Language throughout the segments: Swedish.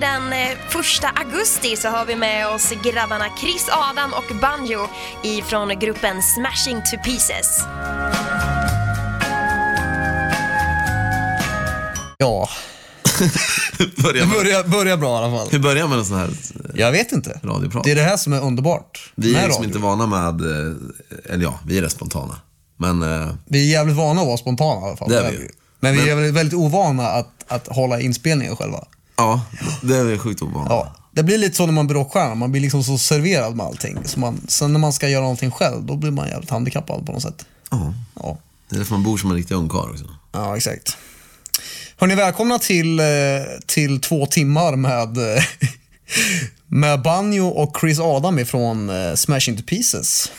Den eh, första augusti så har vi med oss grabbarna Chris Adam och Banjo ifrån gruppen Smashing to Pieces. Ja, Börja börjar, börjar bra i alla fall. hur börjar man en sån här Jag vet inte. radioprat? Det är det här som är underbart. Vi med är liksom radio. inte vana med, eh, eller ja, vi är rätt spontana. Men eh, Vi är jävligt vana att vara spontana i alla fall. Det är vi ju. Men vi är väldigt, väldigt ovana att, att hålla inspelningen själva. Ja, det är sjukt ovanligt. Ja. Det blir lite så när man blir rockstjärna, man blir liksom så serverad med allting. Så man, sen när man ska göra någonting själv, då blir man jävligt handikappad på något sätt. Ja. Ja, Det är därför man bor som en riktig ungkarl också. ja exakt. Hörni, välkomna till, eh, till två timmar med, eh, med Banjo och Chris Adam ifrån eh, Smash Into Pieces.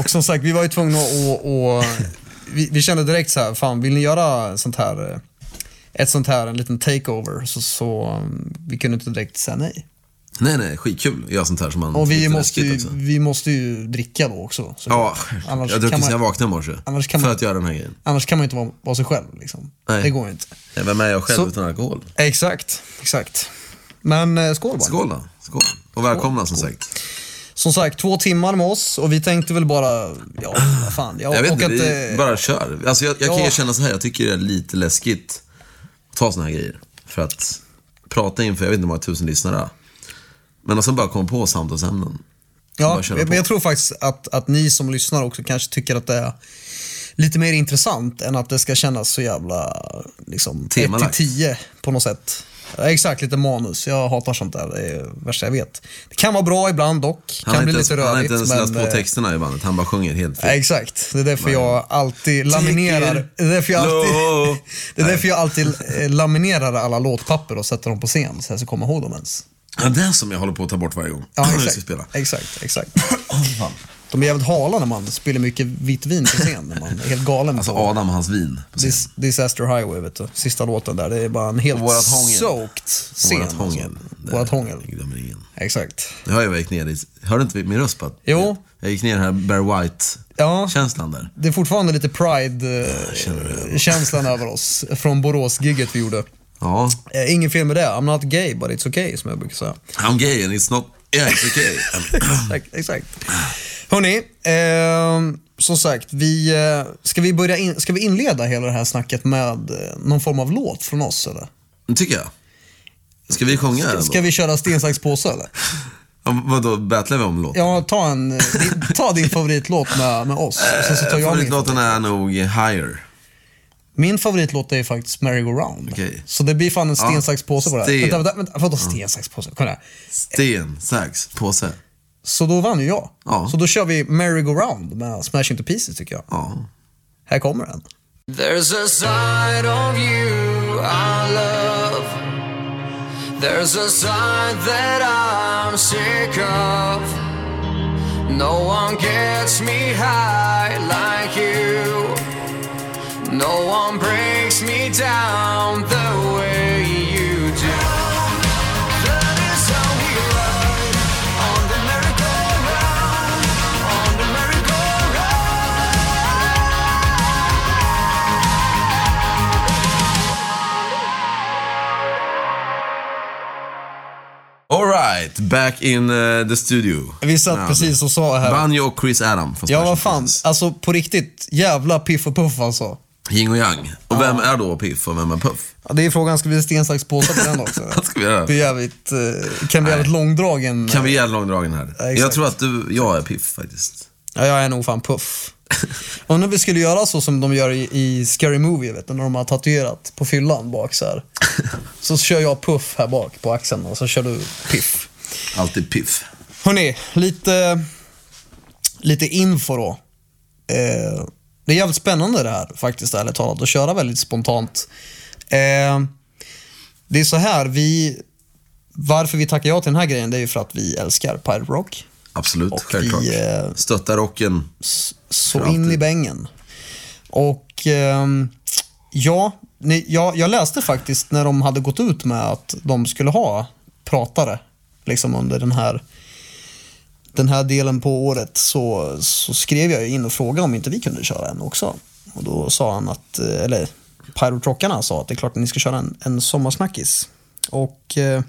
Och som sagt, vi var ju tvungna att... att- vi, vi kände direkt så här, fan vill ni göra sånt här, ett sånt här, en liten takeover, så, så um, vi kunde inte direkt säga nej. Nej, nej, skitkul att göra sånt här som man Och vi måste, ju, också. vi måste ju dricka då också. Så Ja, annars, jag kan druckit sen jag vaknade i morse. annars kan för man- att göra den här grejen. annars kan man ju inte vara, vara sig själv. Liksom. Nej. Det går ju inte. Nej, Vem är jag själv Så- utan alkohol? Exakt, exakt. Men eh, skål bara. Skål då. Skål. Och välkomna som sagt. Som sagt, två timmar med oss och vi tänkte väl bara, ja, vad fan. Jag, Jag vet inte, att, vi eh, bara kör. Alltså jag, jag kan ja. erkänna så här, jag tycker det är lite läskigt ta såna här grejer. För att prata inför, jag vet inte hur många tusen lyssnare. Men och sen bara komma på samtalsämnen. Ja, men jag tror faktiskt att, att ni som lyssnar också kanske tycker att det är lite mer intressant än att det ska kännas så jävla liksom, 1 Temalagt. till 10 på något sätt. Exakt, lite manus. Jag hatar sånt där. Det är värsta jag vet. Det kan vara bra ibland dock. Han kan bli lite ens, han har rörigt. inte ens läst på eh, texterna i bandet, han bara sjunger helt fritt. Exakt, det är därför jag alltid laminerar det är därför jag alltid, det är därför jag alltid eh, laminerar alla låtpapper och sätter dem på scen så jag ska komma ihåg dem ens. Ja, det är som jag håller på att ta bort varje gång. Ja, exakt. spela. Exakt, exakt. De är jävligt hala när man spiller mycket vitt vin på scen. Man är helt galen Alltså Adam och hans vin. Dis Disaster Highway, vet du. Sista låten där. Det är bara en helt soaked scen. Vårat hångel. Alltså. Vårat hångel. Exakt. Det hör jag, gick ner i, hörde inte min röst på att Jo. Jag gick ner här Bear Ja. White-känslan där. Det är fortfarande lite Pride-känslan över oss från Borås-gigget vi gjorde. Ja, Eh, Ingen fel med det. I'm not gay, but it's okay, som jag brukar säga. I'm gay and it's not, yeah it's okay. Exakt. exakt. Hörni, eh, som sagt, vi, eh, ska, vi börja in, ska vi inleda hela det här snacket med eh, någon form av låt från oss eller? Det tycker jag. Ska vi sjunga Ska ändå? vi köra sten, sax, påse eller? Ja, Vadå, battlar vi om låt? Ja, ta, en, eh, ta din favoritlåt med, med oss. Sen så tar jag min. Favoritlåten är nog Higher. Min favoritlåt är faktiskt Merry Go Round. Okej. Så det blir fan en sten, sax, påse på det här. sten. Vänta, vänta, vänta, vadå sten, sax, påse? Kolla här. Sten, sax, påse. Så då vann ju jag. Ja. Så då kör vi Merry Go Round med Smash Into Pieces tycker jag. Ja. Här kommer den. There's a side of you I love. There's a side that I'm sick of. No one gets me high like you. No one breaks me down the way Alright, back in uh, the studio. Vi satt Ja, precis och sa här. Banjo och Chris Adam från Ja, vad fan. Alltså på riktigt, jävla piff och puff alltså. Yin och yang. Och vem är då Piff och vem är Puff? Ja, det är frågan, ska vi sten, sax, påse på den också? Ska vi göra? Det är jävligt, eh, kan bli jävligt långdragen. Kan vi en långdragen här? Ja, jag tror att du, jag är Piff faktiskt. Ja, jag är nog fan puff. Och när vi skulle göra så som de gör i, i Scary Movie, vet du, när de har tatuerat på fyllan bak så här. Så kör jag puff här bak på axeln och så kör du piff. Alltid Piff. Hörni, lite, lite info då. Eh, det är jävligt spännande det här faktiskt, ärligt talat, att köra väldigt spontant. Eh, det är så här, vi, varför vi tackar ja till den här grejen, det är ju för att vi älskar Pirate Rock. Absolut, Och självklart. vi, eh, Stöttar rocken. Så in i bängen. Och ehm, ja, ni, jag, jag läste faktiskt när de hade gått ut med att de skulle ha pratare liksom under den här den här delen på året så, så skrev jag in och frågade om inte vi kunde köra en också. Och då sa han att, eh, eller Pyrotrockarna sa att det är klart att ni ska köra en, en sommarsnackis. Och eh,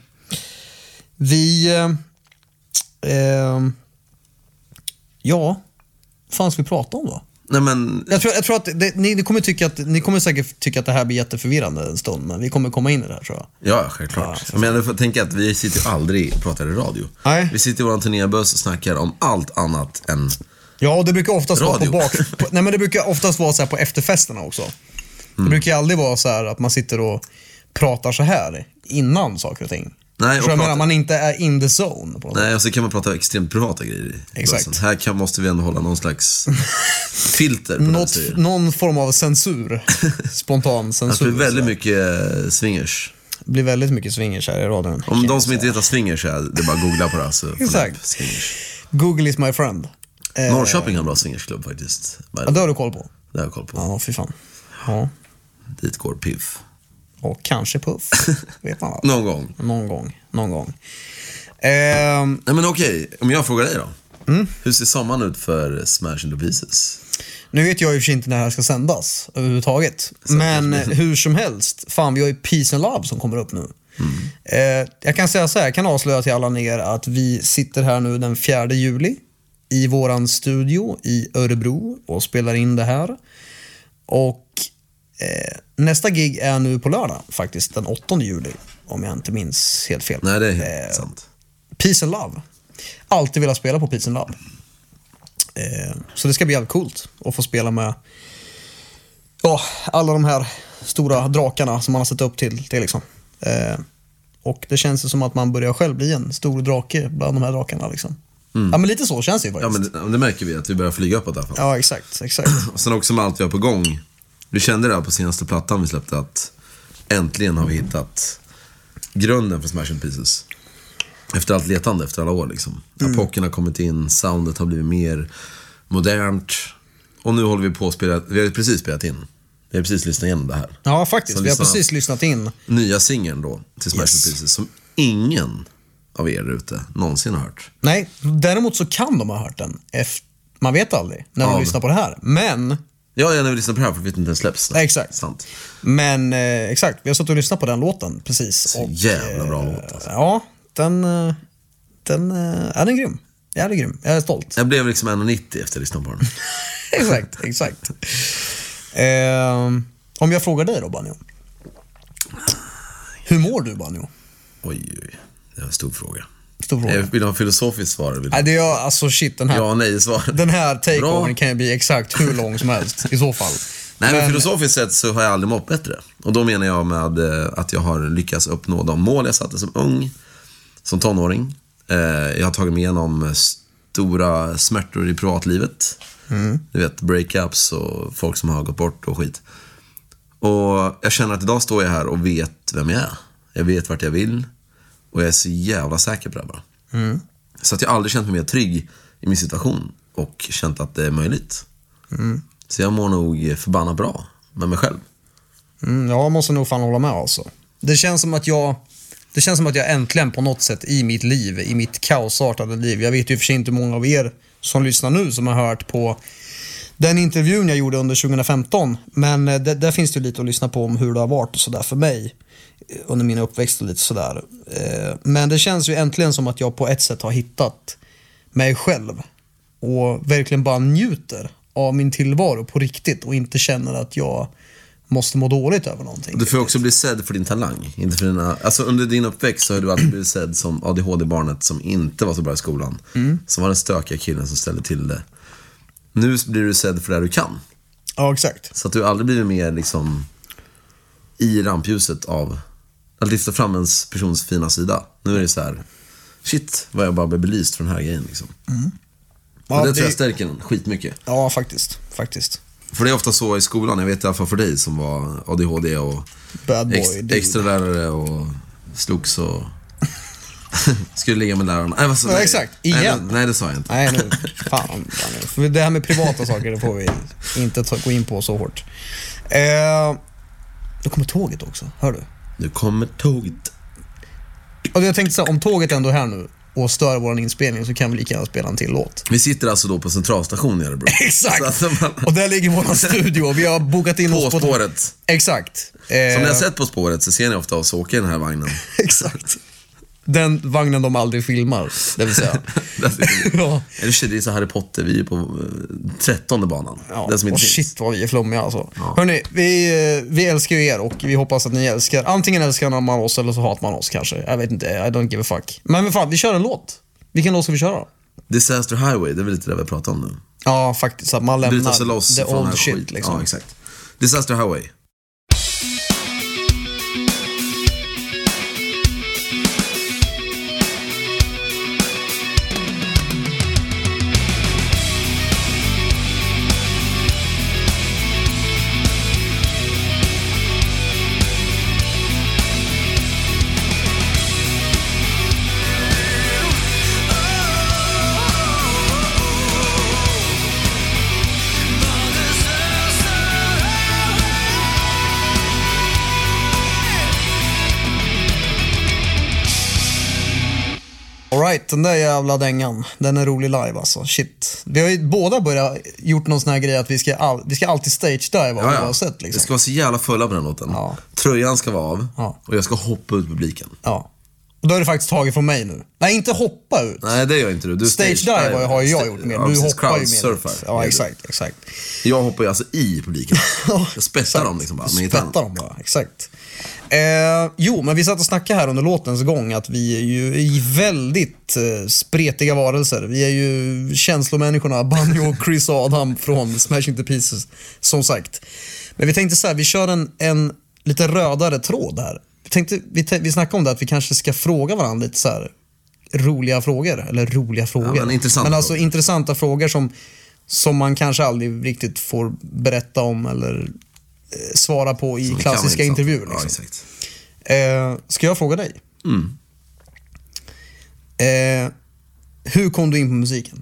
vi... Eh, ja, vad fan ska vi prata om då? Nej men, Jag tror, jag tror att det, ni, ni, kommer tycka att, ni kommer säkert tycka att det här blir jätteförvirrande en stund, men vi kommer komma in i det här tror jag. ja självklart. men du får tänka att vi sitter ju aldrig och pratar i radio. Nej. Vi sitter i våran turnébuss och snackar om allt annat än... Ja, och det brukar oftast vara på Radio. bak... På, nej, men det brukar oftast vara så på efterfesterna också. Mm. Det brukar ju aldrig vara så här att man sitter och pratar så här innan saker och ting. Nej, Förstår prata- Man inte är in the zone. På. Nej, och så kan man prata extremt privata grejer Exakt. Här kan, måste vi ändå hålla någon slags filter på det Något, någon form av censur. Spontan Det censur. blir väldigt mycket eh, swingers. Det blir väldigt mycket swingers här i radion. Om de som inte vet vad swingers är, det är bara att googla på det. här, Så får ni Exakt. swingers. Google is my friend. Eh, Norrköping har en bra swingersklubb faktiskt. Ja, det har du koll på. Det har jag koll på. Ja, fy fan. Ja. Dit går Piff. Och kanske Puff. Vet man. Någon gång. Någon gång. Någon gång. Ehm, Nej men okej, om jag frågar dig då. Mm. Hur ser sommaren ut för Smash into Pieces? nu vet jag i och för sig inte när det här ska sändas överhuvudtaget. Men eh, hur som helst, fan vi har ju Peace and Love som kommer upp nu. Eh, jag kan säga så här, jag kan avslöja till alla er att vi sitter här nu den 4 juli i våran studio i Örebro och spelar in det här. Och nästa gig är nu på lördag faktiskt, den 8 juli. Om jag inte minns helt fel. Nej det är helt Eh, sant. Peace and Love. Alltid velat spela på Peace and Love. Eh, så det ska bli jävligt coolt att få spela med ja, alla de här stora drakarna som man har sett upp till. till liksom. eh, och det känns som att man börjar själv bli en stor drake bland de här drakarna. Liksom. Ja men lite så känns det ju Ja faktiskt. men det, det märker vi att vi börjar flyga uppåt i alla fall. Ja, exakt. exakt. Och sen också med allt vi har på gång. Vi kände det här på senaste plattan vi släppte att äntligen har vi hittat grunden för Smash Pieces. Efter allt letande efter alla år liksom. Mm. Apocken har kommit in, soundet har blivit mer modernt. Och nu håller vi på att spela, vi har precis spelat in. Vi har precis lyssnat igenom det här. Ja, faktiskt. Så Vi har precis lyssnat in. Nya singeln då till Smash Yes. Pieces som ingen av er ute någonsin har hört. Nej, däremot så kan de ha hört den. Man vet aldrig när man Ja. lyssnar på det här. Men Ja, ja, när vi lyssnar på det här för vi vet inte den släpps. Nej, exakt. Sant. Men eh, exakt, vi har suttit och lyssnat på den låten precis. Och, jävla bra eh, låt alltså. Ja, den, eh, den, eh, är den är grym. Jävligt grym. Jag är stolt. Jag blev liksom 1,90 efter att ha lyssnat på den. exakt, exakt. Eh, om jag frågar dig då, Banjo. Hur mår du, Banjo? Oj, oj. Det var en stor fråga. Stor fråga. Jag vill du ha en filosofiskt svar? Vill du... Nej, det är alltså shit, den här, Ja, nej, svar. den här takeovern Bra. kan ju bli exakt hur lång som helst i så fall. Nej, men Men- filosofiskt sett så har jag aldrig mått bättre. Och då menar jag med eh, att jag har lyckats uppnå de mål jag satte som ung, som tonåring. Eh, Jag har tagit mig igenom stora smärtor i privatlivet. Du vet, breakups och folk som har gått bort och skit. Och jag känner att idag står jag här och vet vem jag är. Jag vet vart jag vill. Och jag är så jävla säker på det bara. Så att jag aldrig känt mig mer trygg i min situation och känt att det är möjligt. Så jag mår nog förbannat bra med mig själv. Mm, jag måste nog fan hålla med alltså. Det känns som att jag det känns som att jag äntligen på något sätt i mitt liv, i mitt kaosartade liv. Jag vet ju för sig inte hur många av er som lyssnar nu som har hört på den intervjun jag gjorde under 2015. Men eh, det, där finns det lite att lyssna på om hur det har varit och sådär för mig under min uppväxt och lite sådär. Eh, Men det känns ju äntligen som att jag på ett sätt har hittat mig själv och verkligen bara njuter av min tillvaro på riktigt och inte känner att jag måste må dåligt över någonting. Du får också bli sedd för din talang. Inte för dina, alltså under din uppväxt så har du alltid blivit sedd som ADHD-barnet som inte var så bra i skolan. Som var den stökiga killen som ställde till det. Nu blir du sedd för det du kan. Ja, exakt. Så att du aldrig blivit mer liksom i rampljuset av att lyfta fram ens persons fina sida. Nu är det så här, shit vad jag bara blev belyst för den här grejen liksom. Ja, och det, det- tror jag stärker en skitmycket. Ja, faktiskt. Faktiskt. För det är ofta så i skolan, jag vet i alla fall för dig som var ADHD och Bad ex, dude. extra lärare och slogs och skulle ligga med lärarna. Nej, vad så, Ja, nej. exakt. Nej, Igen. det, nej, det sa jag inte. Nej, nu. Fan. För det här med privata saker, det får vi inte ta, gå in på så hårt. Eh, nu kommer tåget också, hör du? Nu kommer tåget. Och jag tänkte så här, om tåget ändå är här nu. och stör vår inspelning så kan vi lika gärna spela en till låt. Vi sitter alltså då på Centralstationen i Örebro. Exakt! Man, Och där ligger vår studio och vi har bokat in på oss på... spåret. Exakt. Som ni har Eh, sett På spåret så ser ni ofta oss åka i den här vagnen. Exakt. Den vagnen de aldrig filmar, det vill säga. Ja. Eller shit, det är så Harry Potter, vi är på eh, trettonde banan. Ja, Den som inte och finns. shit vad vi är flummiga alltså. Hörni, vi, eh, vi älskar ju er och vi hoppas att ni älskar, antingen älskar man oss eller så hatar man oss kanske. Jag vet inte, I don't give a fuck. Men fan, vi kör en låt. Vilken låt ska vi köra? Disaster Highway, det är väl lite det vi pratar om nu. Ja, faktiskt. Att man lämnar the old shit liksom. Ja, exakt. Disaster Highway. Alright, den där jävla dängan. Den är rolig live alltså. Shit. Vi har ju båda börjat gjort någon sån här grej att vi ska, all, vi ska alltid stage dive Ja, ja. oavsett liksom. ska vara så jävla fulla på den låten. Ja. Tröjan ska vara av Ja. och jag ska hoppa ut publiken. Ja. Och då är det faktiskt taget från mig nu. Nej, inte hoppa ut. Nej, det gör inte du. du Stage dive har ju jag gjort mer. Ja, Du hoppar ju mer. Ja, exakt, exakt. Jag hoppar ju alltså i publiken. Jag spettar dem liksom bara. Spettar dem bara, exakt. Eh, jo, men vi satt och snackade här under låtens gång att vi är ju i väldigt eh, spretiga varelser. Vi är ju känslomänniskorna Banjo och Chris Adam från Smashing the Pieces, som sagt. Men vi tänkte så här, vi kör en, en lite rödare tråd här. Tänkte, vi, vi snackade om det att vi kanske ska fråga varandra lite så här roliga frågor. Eller roliga frågor. men intressanta men alltså frågor. intressanta frågor som, som man kanske aldrig riktigt får berätta om eller eh, svara på i vara klassiska intervjuer. Ja, Liksom. exakt. eh, ska jag fråga dig? Mm. Eh, hur kom du in på musiken?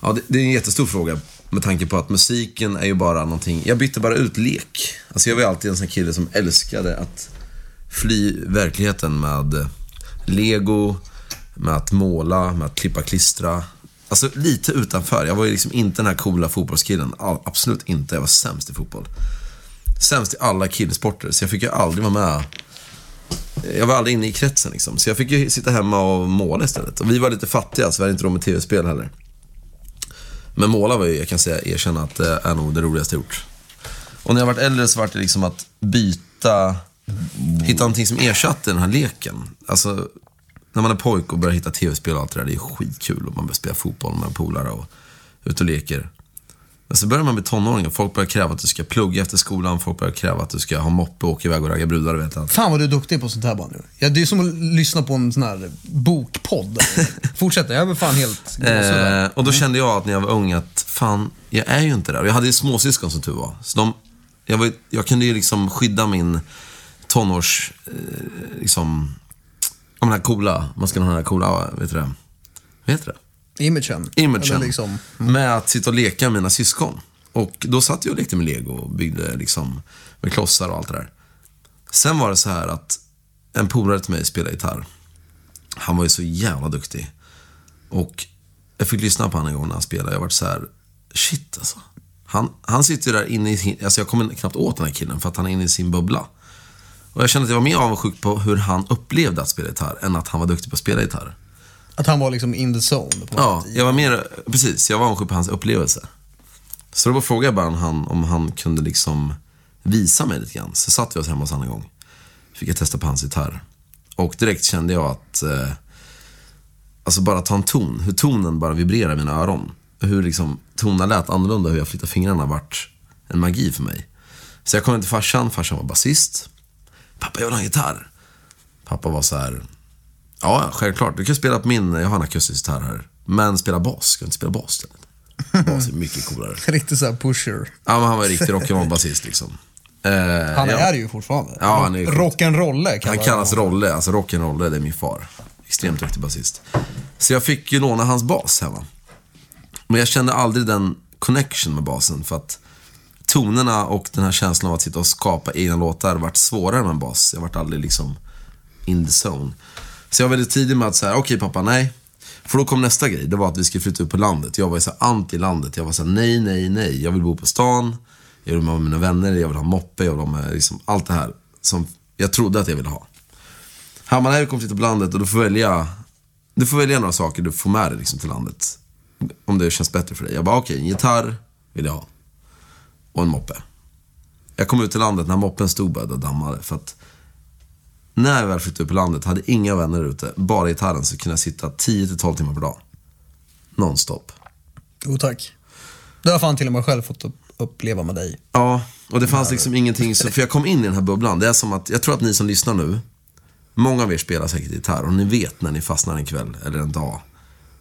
Ja, det, det är en jättestor fråga med tanke på att musiken är ju bara någonting, jag bytte bara ut lek. Alltså jag var alltid en sån kille som älskade att fly verkligheten med lego, med att måla, med att klippa klistra. Alltså lite utanför. Jag var ju liksom inte den här coola fotbollskillen. All, absolut inte. Jag var sämst i fotboll. Sämst i alla killsporter, så jag fick ju aldrig vara med. Jag var aldrig inne i kretsen liksom. Så jag fick ju sitta hemma och måla istället. Och vi var lite fattiga, så vi hade inte råd med tv-spel heller. Men måla var ju, jag kan säga, erkänna att det är nog det roligaste jag gjort. Och när jag varit äldre så var det liksom att byta, hitta någonting som ersatte den här leken. Alltså, när man är pojk och börjar hitta tv-spel och allt det där, det är skitkul. Och man börjar spela fotboll med polare och ut och leker. Men så börjar man bli tonåring och folk börjar kräva att du ska plugga efter skolan. Folk börjar kräva att du ska ha moppe och åka iväg och ragga brudar. Vet jag. Fan vad du är duktig på sånt här bara nu. Ja, det är som att lyssna på en sån här bokpodd. Fortsätt, jag är fan helt. Eh, och då kände jag att när jag var ung att fan, jag är ju inte där. Och jag hade ju småsyskon som tur var. Så de, jag, var, jag kunde ju liksom skydda min tonårs, eh, liksom, om den här coola, man ska ha den här coola, vet du det? Vad heter det? Imagen. Imagen. Liksom, Med att sitta och leka med mina syskon. Och då satt jag och lekte med lego och byggde liksom med klossar och allt det där. Sen var det så här att en polare till mig spelade gitarr. Han var ju så jävla duktig. Och jag fick lyssna på honom en gång när han spelade. Jag var så här, shit alltså. Han, han sitter ju där inne i sin, alltså jag kommer knappt åt den här killen för att han är inne i sin bubbla. Och jag kände att jag var mer avundsjuk på hur han upplevde att spela gitarr än att han var duktig på att spela gitarr. att han var liksom in the zone. Ja, sätt. jag var mer, precis, jag var avundsjuk på hans upplevelse. Så då frågade jag bara han om han kunde liksom visa mig lite grann. Så satt vi oss hemma hos honom en gång. Fick jag testa på hans gitarr. Och direkt kände jag att, eh, alltså bara ta en ton, hur tonen bara vibrerar i mina öron. Hur liksom tonerna lät annorlunda, hur jag flyttade fingrarna vart en magi för mig. Så jag kom till farsan, farsan var basist. Pappa, jag vill ha en gitarr. Pappa var så här, Ja, ja, självklart. Du kan spela på min, jag har en akustisk gitarr här. Men spela bas, ska du inte spela bas? Bas är mycket coolare. Riktigt såhär pusher. Ja, men han var en riktig rock'n'roll-basist liksom. Eh, Han ja. är det ju fortfarande. Ja, han är ju. Rock'n'rolle Han kallas Rolle, alltså rock'n'rolle, det är min far. Extremt duktig basist. Så jag fick ju låna hans bas hemma. Men jag kände aldrig den connection med basen för att tonerna och den här känslan av att sitta och skapa egna låtar vart svårare med en bas. Jag vart aldrig liksom in the zone. Så jag var väldigt tidig med att säga, okej pappa, nej. För då kom nästa grej, det var att vi skulle flytta ut på landet. Jag var ju så anti-landet. Jag var så här, nej, nej, nej. Jag vill bo på stan, jag vill vara med mina vänner, jag vill ha moppe, jag vill ha med liksom allt det här som jag trodde att jag ville ha. Hammar, nej, vi kommer flytta på landet och du får välja, du får välja några saker du får med dig liksom, till landet. Om det känns bättre för dig. Jag bara, okej, en gitarr vill jag ha. Och en moppe. Jag kom ut till landet när moppen stod började och dammade. För att när jag väl flyttade upp på landet hade inga vänner ute. Bara gitarren så kunde jag sitta 10-12 timmar per dag. Nonstop. Jo tack. Det har fan till och med själv fått upp, uppleva med dig. Ja, och det fanns liksom ingenting. Så, för jag kom in i den här bubblan. Det är som att, jag tror att ni som lyssnar nu, många av er spelar säkert gitarr och ni vet när ni fastnar en kväll eller en dag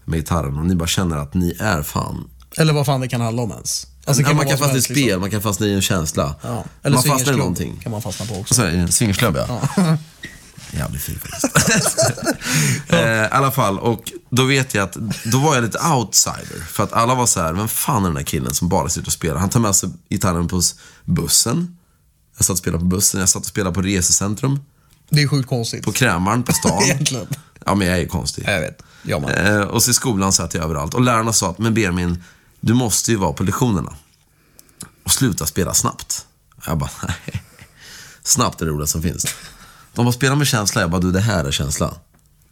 med gitarren och ni bara känner att ni är fan Eller vad fan det kan handla om ens. Alltså, ja, man vara kan fastna i som spel, helst, man kan fastna i en känsla. Liksom. Ja. Eller man fastnar i någonting. kan man fastna på också. Så är det, swingersklubb ja. Jävligt fin faktiskt. eh, I alla fall, och då vet jag att då var jag lite outsider. För att alla var så här, vem fan är den där killen som bara sitter och spelar? Han tar med sig gitarren på bussen. Jag satt och spelade på bussen, jag satt och spelade på resecentrum. Det är sjukt konstigt. På Krämaren på stan. Egentligen. Ja, men jag är ju konstig. Jag vet. Jag med. Eh, och så i skolan satt jag överallt. Och lärarna sa att, men Benjamin, du måste ju vara på lektionerna. Och sluta spela snabbt. Jag bara, nej. Snabbt är det roligaste som finns. De bara, spela med känsla. Jag bara, du det här är känsla.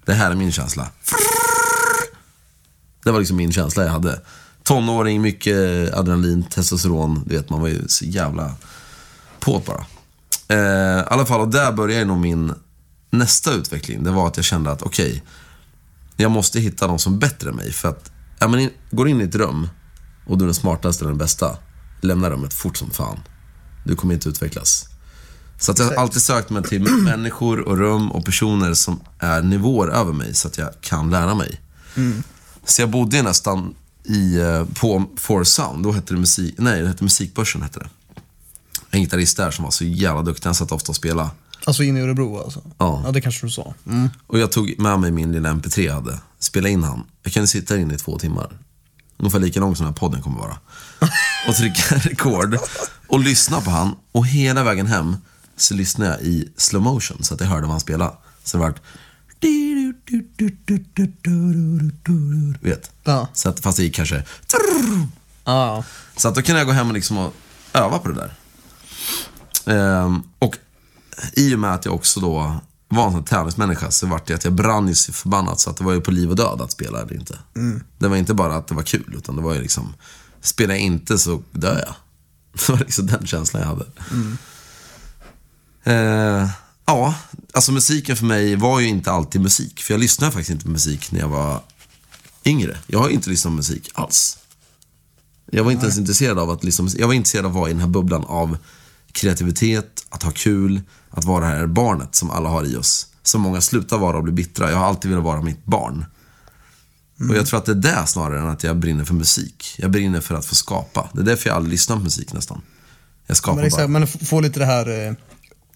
Det här är min känsla. Det var liksom min känsla jag hade. Tonåring, mycket adrenalin, testosteron. Du vet, man var ju så jävla påt bara. Eh, I alla fall, och där började nog min nästa utveckling. Det var att jag kände att, okej, jag måste hitta någon som är bättre än mig. För att, ja, men går in i ett rum och du är den smartaste eller den bästa, lämna rummet fort som fan. Du kommer inte utvecklas. Så att jag har alltid sökt mig till människor och rum och personer som är nivåer över mig så att jag kan lära mig. Så jag bodde nästan i, eh, på For Sound, då hette det musik, nej det hette Musikbörsen hette det. En gitarrist där som var så jävla duktig, han satt ofta och spelade. Alltså inne i Örebro alltså? Ja. Ja, det kanske du sa. Mm. Och jag tog med mig min lilla MP3 jag hade, spelade in han. Jag kunde sitta inne i två timmar. Ungefär lika lång som den här podden kommer vara. Och trycka rekord. Och lyssna på han. Och hela vägen hem så lyssnade jag i slow motion så att jag hörde vad han spelade. Så det vart... Vet? Ja. Så att, fast det gick kanske... Ja. Så att då kunde jag gå hem och, liksom och öva på det där. Ehm, och i och med att jag också då var en sån tävlingsmänniska så vart det att jag brann ju så förbannat så att det var ju på liv och död att spela eller inte. Det var inte bara att det var kul utan det var ju liksom, spelar jag inte så dör jag. Det var liksom den känslan jag hade. Eh, ja, alltså musiken för mig var ju inte alltid musik. För jag lyssnade faktiskt inte på musik när jag var yngre. Jag har inte lyssnat på musik alls. Jag var inte ens intresserad av att liksom, jag var intresserad av att vara i den här bubblan av kreativitet, att ha kul, att vara det här barnet som alla har i oss. Som många slutar vara och blir bittra. Jag har alltid velat vara mitt barn. Och jag tror att det är det snarare än att jag brinner för musik. Jag brinner för att få skapa. Det är därför jag aldrig lyssnar på musik nästan. Jag skapar Men, här, bara. men få lite det här eh,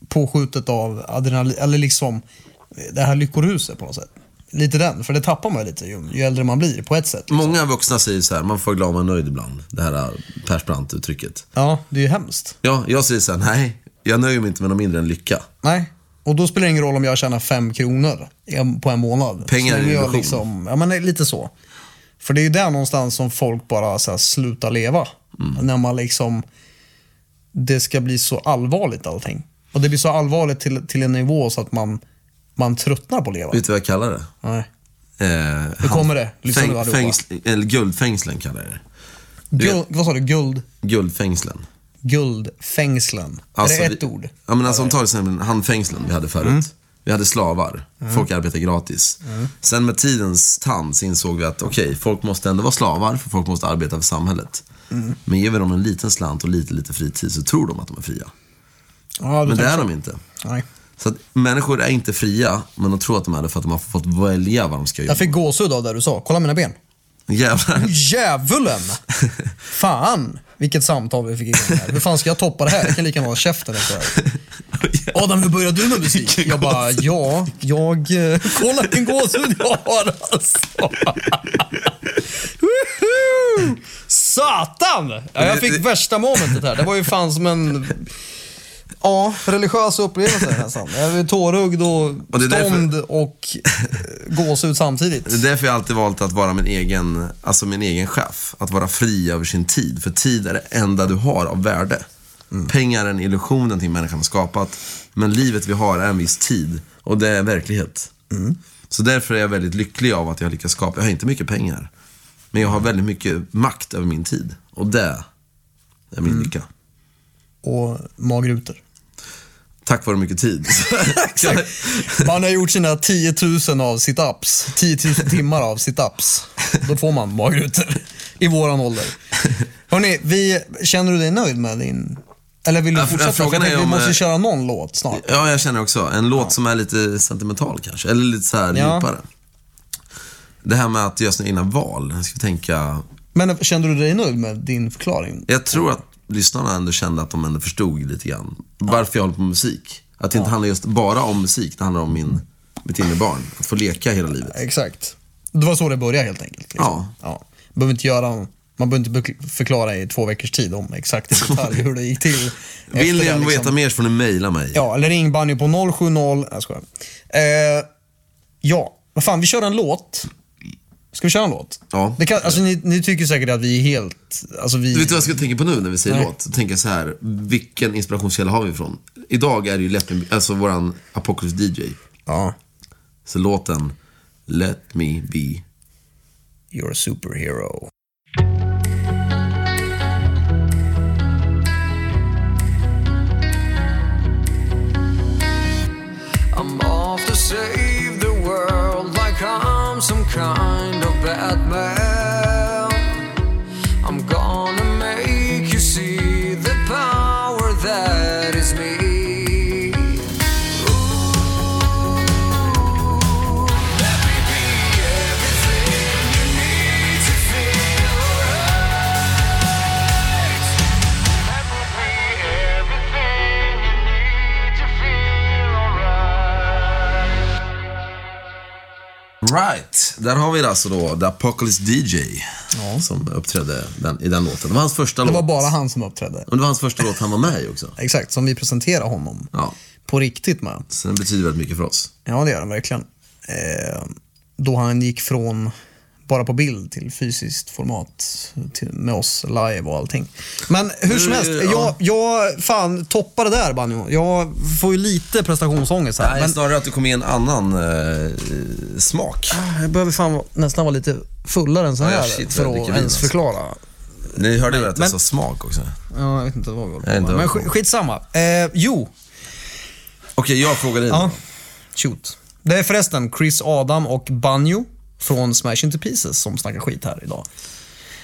påskjutet av adrenalin, eller liksom eh, det här lyckoruset på något sätt. Lite den, för det tappar man lite ju, ju äldre man blir på ett sätt. Liksom. Många vuxna säger så här, man får glad man är nöjd ibland. Det här äh, Persbrandt-uttrycket. Ja, det är ju hemskt. Ja, jag säger så här, nej, jag nöjer mig inte med något mindre än lycka. Nej. Och då spelar det ingen roll om jag tjänar fem kronor på en månad. Pengar är jag illusion. liksom, Ja, men lite så. För det är ju där någonstans som folk bara så här, slutar leva. Mm. När man liksom, det ska bli så allvarligt allting. Och det blir så allvarligt till, till en nivå så att man, man tröttnar på att leva. Vet du vad jag kallar det? Nej. Eh, Nu kommer det. Lyssna allihopa. fängsl, eller guldfängslen kallar jag det. Guld, vad sa du? Guld, Guldfängslen. Guldfängslen. Alltså, är det ett vi, ord? Ja, men alltså, om tar exempel handfängslen vi hade förut. Mm. Vi hade slavar. Folk arbetade gratis. Sen med tidens tand så insåg vi att okej, folk måste ändå vara slavar för folk måste arbeta för samhället. Mm. Men ger vi dem en liten slant och lite, lite fritid så tror de att de är fria. Ja, du Men det är så. de inte. Nej. Så att människor är inte fria, men de tror att de är det för att de har fått välja vad de ska göra. Jag fick gåshud av det du sa. Kolla mina ben. Jävlar. Djävulen! Fan, vilket samtal vi fick igång här. Hur fan ska jag toppa det här? Jag kan lika gärna hålla käften efter det här. Adam, hur började du med musik? Jag bara, ja, jag... eh, Kolla vilken gåshud jag har alltså. Satan! Ja, jag fick värsta momentet här. Det var ju fan som en... Ja, religiösa upplevelser nästan. Jag är tårögd och, Och är därför- stånd och gåshud samtidigt. Det är därför jag alltid valt att vara min egen, alltså min egen chef. Att vara fri över sin tid. För tid är det enda du har av värde. Pengar är en illusion, någonting människan har skapat. Men livet vi har är en viss tid. Och det är verklighet. Så därför är jag väldigt lycklig av att jag lyckas skapa. Jag har inte mycket pengar. Men jag har väldigt mycket makt över min tid. Och det är min lycka. Och magrutor. Tack vare mycket tid. Man har gjort sina 10 000 av sit-ups. 10 000 timmar av sit-ups. Då får man magrutor. I våran ålder. Hörrni, vi, känner du dig nöjd med din... Eller vill du Ja, fortsätta? frågan är vi om, måste eh, köra någon låt snart. Ja, jag känner också. En låt som är lite sentimental kanske. Eller lite så här Ja. djupare. Det här med att göra sina egna val. Jag ska tänka... Men kände du dig nöjd med din förklaring? Jag tror att lyssnarna ändå kände att de ändå förstod lite grann varför jag håller på med musik. Att det inte handlar just bara om musik, det handlar om min, mitt inre barn. Att få leka hela livet. Exakt. Det var så det började helt enkelt. Liksom. Ja. ja. Man behöver inte göra... Man behöver inte förklara i två veckors tid om exakt i detalj hur det gick till. Vill ni liksom. veta mer så får ni mejla mig. Ja, eller ring Banjo på 070... Nej, jag skojar. Eh, ja, vad fan, vi kör en låt. Ska vi köra en låt? Ja. Det kan, alltså, ni, ni tycker säkert att vi är helt... Alltså, vi, Du vet vad jag ska tänka på nu när vi säger Nej. låt? Tänka så här, vilken inspirationskälla har vi ifrån? Idag är det ju Let Me, alltså våran Apocalypse DJ. Ja. Så låten Let Me Be. You're a superhero. I'm off to save the world like I'm some kind of Batman. Right, där har vi det alltså då, The Apocalypse DJ. Som uppträdde den, i den låten. Det var hans första Det låt. var bara han som uppträdde. Och det var hans första låt han var med i också. Exakt, som vi presenterar honom. Ja, På riktigt med. så den betyder väldigt mycket för oss. Ja, det gör han verkligen. Eh, då han gick från bara på bild till fysiskt format till, med oss live och allting. Men hur som Eh, helst, ja. jag, jag fan toppade där Banjo. Jag får ju lite prestationsångest här. Nej, men snarare att du kom i en annan eh, smak. jag behöver fan vara- nästan vara lite fullare än så Ja, här shit, för att vin, ens alltså. förklara. Ni hörde väl att jag men- sa smak också? Ja, jag vet inte vad vi håller Nej, på inte med. Men sk- skitsamma. Eh, jo, Okej, jag frågar dig. Ja, shoot. Det är förresten Chris Adam och Banjo från Smash Into Pieces som snackar skit här idag.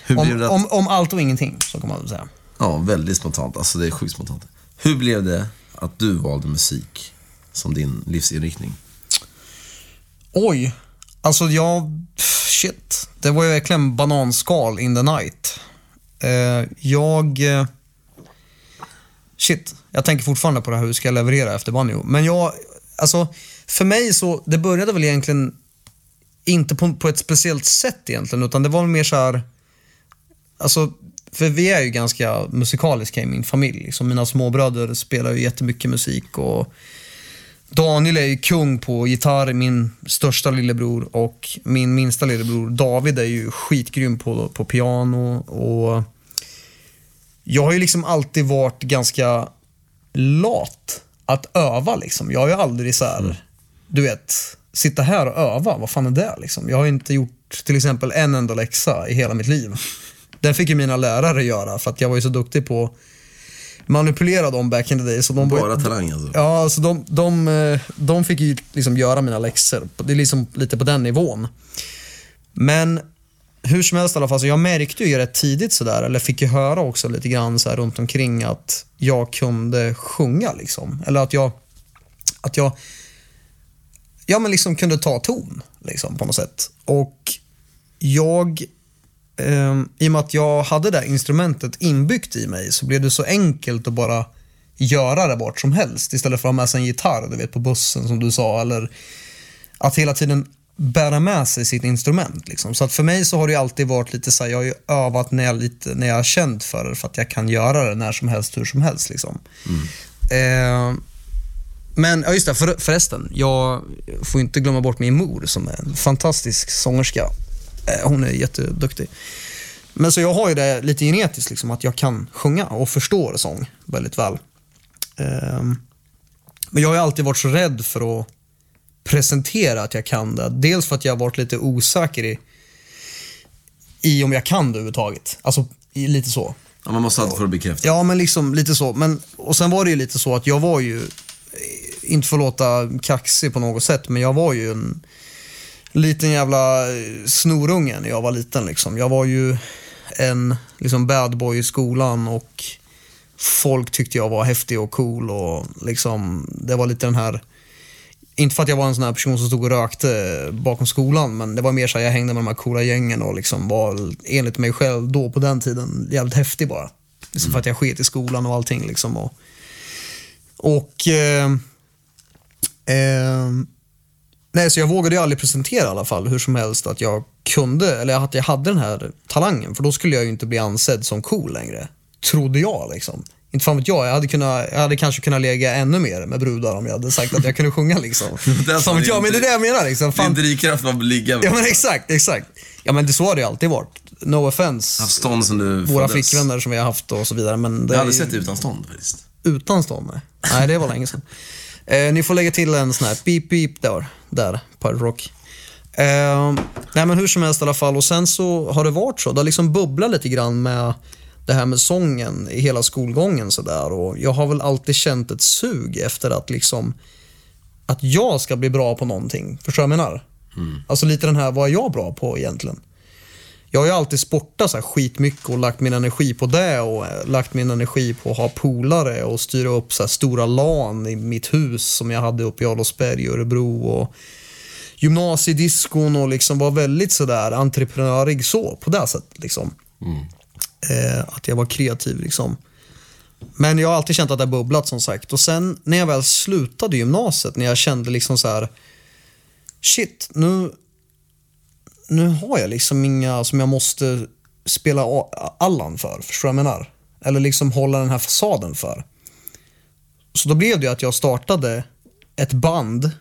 Hur blev Om, det att... om, om allt och ingenting, så kan man väl säga. Ja, väldigt spontant. Alltså det är sjukt spontant. Hur blev det att du valde musik som din livsinriktning? Oj, alltså jag... Shit. Det var ju verkligen bananskal in the night. Eh, jag... eh, Shit, jag tänker fortfarande på det här hur ska jag leverera efter Banjo. Men jag, alltså för mig så, det började väl egentligen inte på, på ett speciellt sätt egentligen, utan det var mer så här, alltså för vi är ju ganska musikaliska i min familj. Liksom mina småbröder spelar ju jättemycket musik och Daniel är ju kung på gitarr, min största lillebror och min minsta lillebror David är ju skitgrym på, på piano och jag har ju liksom alltid varit ganska lat att öva liksom. Jag har ju aldrig så här, du vet, sitta här och öva, vad fan är det liksom? Jag har inte gjort till exempel en enda läxa i hela mitt liv. Den fick ju mina lärare göra för att jag var ju så duktig på manipulera dem back in the day. Så de var Bara talang alltså? Ja, alltså de, de, eh, de fick ju liksom göra mina läxor. Det är liksom lite på den nivån. Men hur som helst i alla fall, så jag märkte ju rätt tidigt sådär, eller fick ju höra också lite grann så här runt omkring att jag kunde sjunga liksom. Eller att jag, att jag, ja men liksom kunde ta ton liksom på något sätt. Och jag, eh, i och med att jag hade det här instrumentet inbyggt i mig så blev det så enkelt att bara göra det vart som helst istället för att ha med sig en gitarr du vet, på bussen som du sa. Eller att hela tiden bära med sig sitt instrument. Liksom. Så att för mig så har det alltid varit lite så här, jag har ju övat när jag, lite, när jag har känt för det för att jag kan göra det när som helst, hur som helst. Liksom. Eh, men, ja just det, för, förresten. Jag får inte glömma bort min mor som är en fantastisk sångerska. Eh, hon är jätteduktig. Men så jag har ju det lite genetiskt, liksom, att jag kan sjunga och förstår sång väldigt väl. Eh, men jag har ju alltid varit så rädd för att presentera att jag kan det. Dels för att jag har varit lite osäker i, i om jag kan det överhuvudtaget. Alltså i, lite så. Ja, man måste alltid få det bekräftat. Ja, men liksom lite så. Men, och sen var det ju lite så att jag var ju, inte för att låta kaxig på något sätt, men jag var ju en liten jävla eh, snorunge när jag var liten. Liksom. Jag var ju en liksom bad boy i skolan och folk tyckte jag var häftig och cool och liksom, det var lite den här inte för att jag var en sån här person som stod och rökte bakom skolan, men det var mer så att jag hängde med de här coola gängen och liksom var enligt mig själv då på den tiden jävligt häftig bara. Liksom för att jag sket i skolan och allting. Liksom och och eh, eh, Nej, så jag vågade ju aldrig presentera i alla fall hur som helst att jag kunde, eller att jag hade den här talangen. För då skulle jag ju inte bli ansedd som cool längre. Trodde jag liksom. Inte fan vet jag, jag hade, kunnat, jag hade kanske kunnat lägga ännu mer med brudar om jag hade sagt att jag kunde sjunga liksom. Fan vet din jag, men det är det jag menar liksom. Din Fan, drivkraft var att ligga med ja men exakt, exakt. Ja men det så har det ju alltid varit. No offense. Haft stånd sen du Våra föddes. flickvänner som vi har haft och så vidare. Men det Jag har är aldrig sett dig utan stånd faktiskt. utan stånd? Nej. nej, det var länge sedan. Eh, ni får lägga till en sån här beep beep där, där Pirate Rock. Eh, nej men hur som helst i alla fall. Och sen så har det varit så. Det har liksom bubblat lite grann med det här med sången i hela skolgången sådär. Och jag har väl alltid känt ett sug efter att liksom att jag ska bli bra på någonting. Förstår du vad jag menar? Alltså lite den här, vad är jag bra på egentligen? Jag har ju alltid sportat så här skitmycket och lagt min energi på det och eh, lagt min energi på att ha polare och styra upp så här stora LAN i mitt hus som jag hade uppe i Adolfsberg Örebro och gymnasiediskon och liksom var väldigt sådär entreprenörig så på det sättet liksom. Eh, att jag var kreativ liksom. Men jag har alltid känt att det har bubblat som sagt. Och sen när jag väl slutade gymnasiet, när jag kände liksom så här shit, nu, nu har jag liksom inga som jag måste spela Allan för. Förstår du vad jag menar? Eller liksom hålla den här fasaden för. Så då blev det ju att jag startade ett band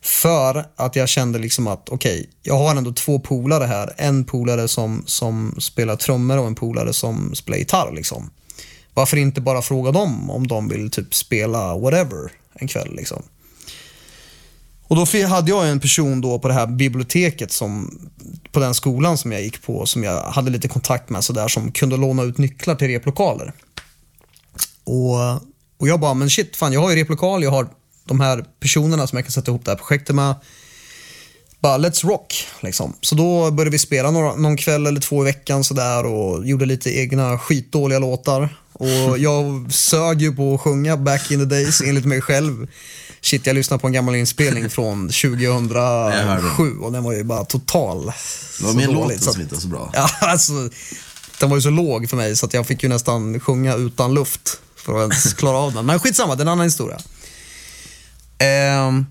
för att jag kände liksom att okej, jag har ändå två polare här. En polare som, som spelar trummor och en polare som spelar gitarr. Liksom. Varför inte bara fråga dem om de vill typ spela whatever en kväll. Liksom. Och då hade jag en person då på det här biblioteket som, på den skolan som jag gick på, som jag hade lite kontakt med sådär, som kunde låna ut nycklar till replokaler. Och, och jag bara, men shit, fan jag har ju replokal, jag har de här personerna som jag kan sätta ihop det här projektet med. Bara let's rock liksom. Så då började vi spela några, någon kväll eller två i veckan sådär och gjorde lite egna skitdåliga låtar. Och jag sög ju på att sjunga back in the days enligt mig själv. Shit, jag lyssnade på en gammal inspelning från 2007 och den var ju bara total. Det var dålig, låten så som inte var så bra. Ja, alltså, den var ju så låg för mig så att jag fick ju nästan sjunga utan luft för att ens klara av den. Men skitsamma, det är en annan historia. Ehm,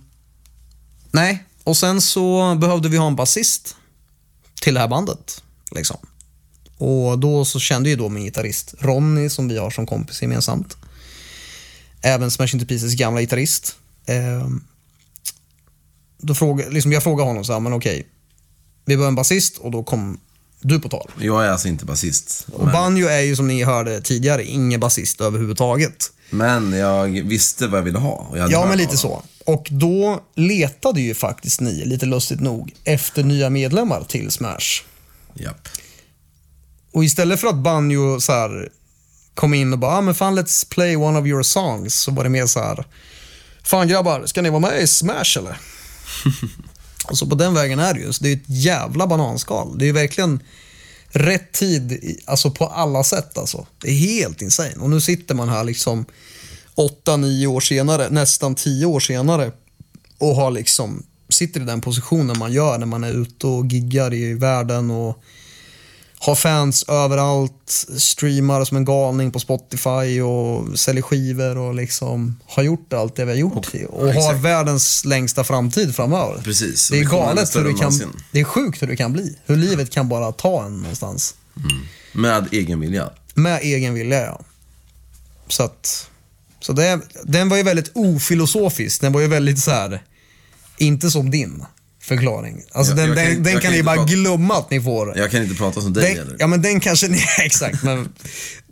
nej, och sen så behövde vi ha en basist till det här bandet. Liksom. Och då så kände ju då min gitarrist Ronny, som vi har som kompis gemensamt. Även Smash Into Pieces gamla gitarrist. Ehm, då fråga, liksom jag frågade honom så här, men okej, vi behöver en basist och då kom du på tal. Jag är alltså inte basist. Och Men, Banjo är ju som ni hörde tidigare ingen basist överhuvudtaget. men jag visste vad jag ville ha. jag Ja, men lite så. Och då letade ju faktiskt ni, lite lustigt nog, efter nya medlemmar till Smash. Japp. Och istället för att Banjo så här kom in och bara, ah, men fan let's play one of your songs, så var det mer så här, fan grabbar, ska ni vara med i Smash eller? så på den vägen är det ju. Så det är ett jävla bananskal. Det är verkligen rätt tid, alltså på alla sätt alltså. Det är helt insane. Och nu sitter man här liksom åtta, nio år senare, nästan tio år senare och har liksom, sitter i den positionen man gör när man är ute och giggar i världen och har fans överallt, streamar som en galning på Spotify och säljer skivor och liksom har gjort allt det vi har gjort och, och har exakt. världens längsta framtid framöver. Precis. Det är galet hur än kan, det är sjukt hur det kan bli. Hur livet kan bara ta en någonstans. Med egen vilja. Med egen vilja ja. Så att, Så det, den var ju väldigt ofilosofisk. Den var ju väldigt så här, inte som din förklaring. Alltså Jag- den, jag kan- den, den kan ni bara prata- glömma att ni får. Jag kan inte prata som dig Den, eller? ja men den kanske ni, exakt. Men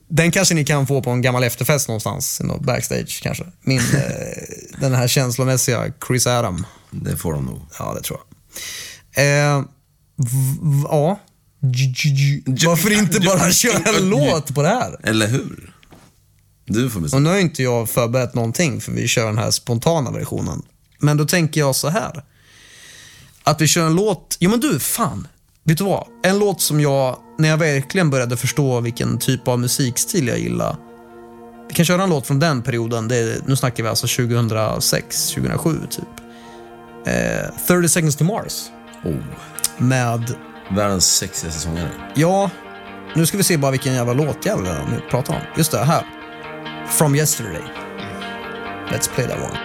den kanske ni kan få på en gammal efterfest någonstans, backstage kanske. Min, eh, den här känslomässiga Chris Adam. Det får de nog. Ja, det tror jag. Eh, ja. Varför inte bara köra en låt på det här? Eller hur? Du får Och bestämma. nu har inte jag förberett någonting för vi kör den här spontana versionen. Men då tänker jag så här. Att vi kör en låt, jo men du, fan. Vet du vad? En låt som jag, när jag verkligen började förstå vilken typ av musikstil jag gillar. Vi kan köra en låt från den perioden, det är, nu snackar vi alltså 2006, 2007 typ. Eh, 30 seconds to Mars. Oh. Med, Världens sexigaste sångare. ja, nu ska vi se bara vilken jävla låt jag nu pratar om. Just det, här. From yesterday. Let's play that one.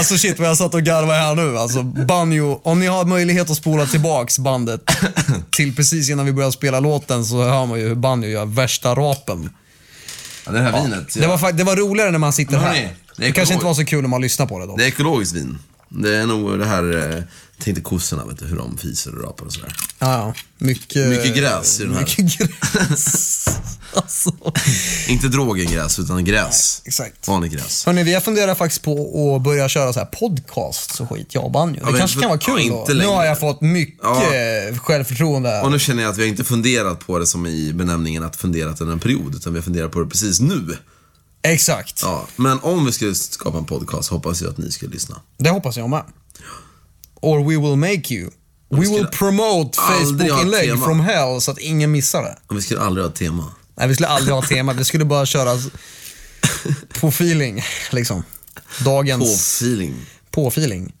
Alltså shit vad jag satt och garvade här nu. Alltså Banjo, om ni har möjlighet att spola tillbaks bandet till precis innan vi börjar spela låten så hör man ju hur Banjo gör värsta rapen. Ja, det här vinet. Det var, det var roligare när man sitter Men här. hörni, Det, det kanske inte var så kul när man lyssnar på det då. Det är ekologiskt vin. Det är nog det här, tänk dig kossorna, vet du, hur de fiser och rapar och sådär. Ja, ja. Mycket, Mycket gräs i den här. Mycket gräs. alltså. Inte drogengräs, utan gräs. Exakt. Vanligt gräs. Hörni, vi har funderat faktiskt på att börja köra så här podcast och skit, jag och Banjo. Det men kanske för- kan vara ja, kul inte då. Nu har jag fått mycket Ja. självförtroende. Och nu känner jag att vi har inte funderat på det som i benämningen att funderat under en period, utan vi har funderat på det precis nu. Exakt. Ja, men om vi skulle skapa en podcast hoppas jag att ni skulle lyssna. Det hoppas jag med. Or we will make you. We will promote ha ett Facebook-inlägg from hell så att ingen missar det. Och vi skulle aldrig ha ett tema. Nej, vi skulle aldrig ha tema. Vi skulle bara köra på feeling, liksom. Dagens... På feeling. På feeling.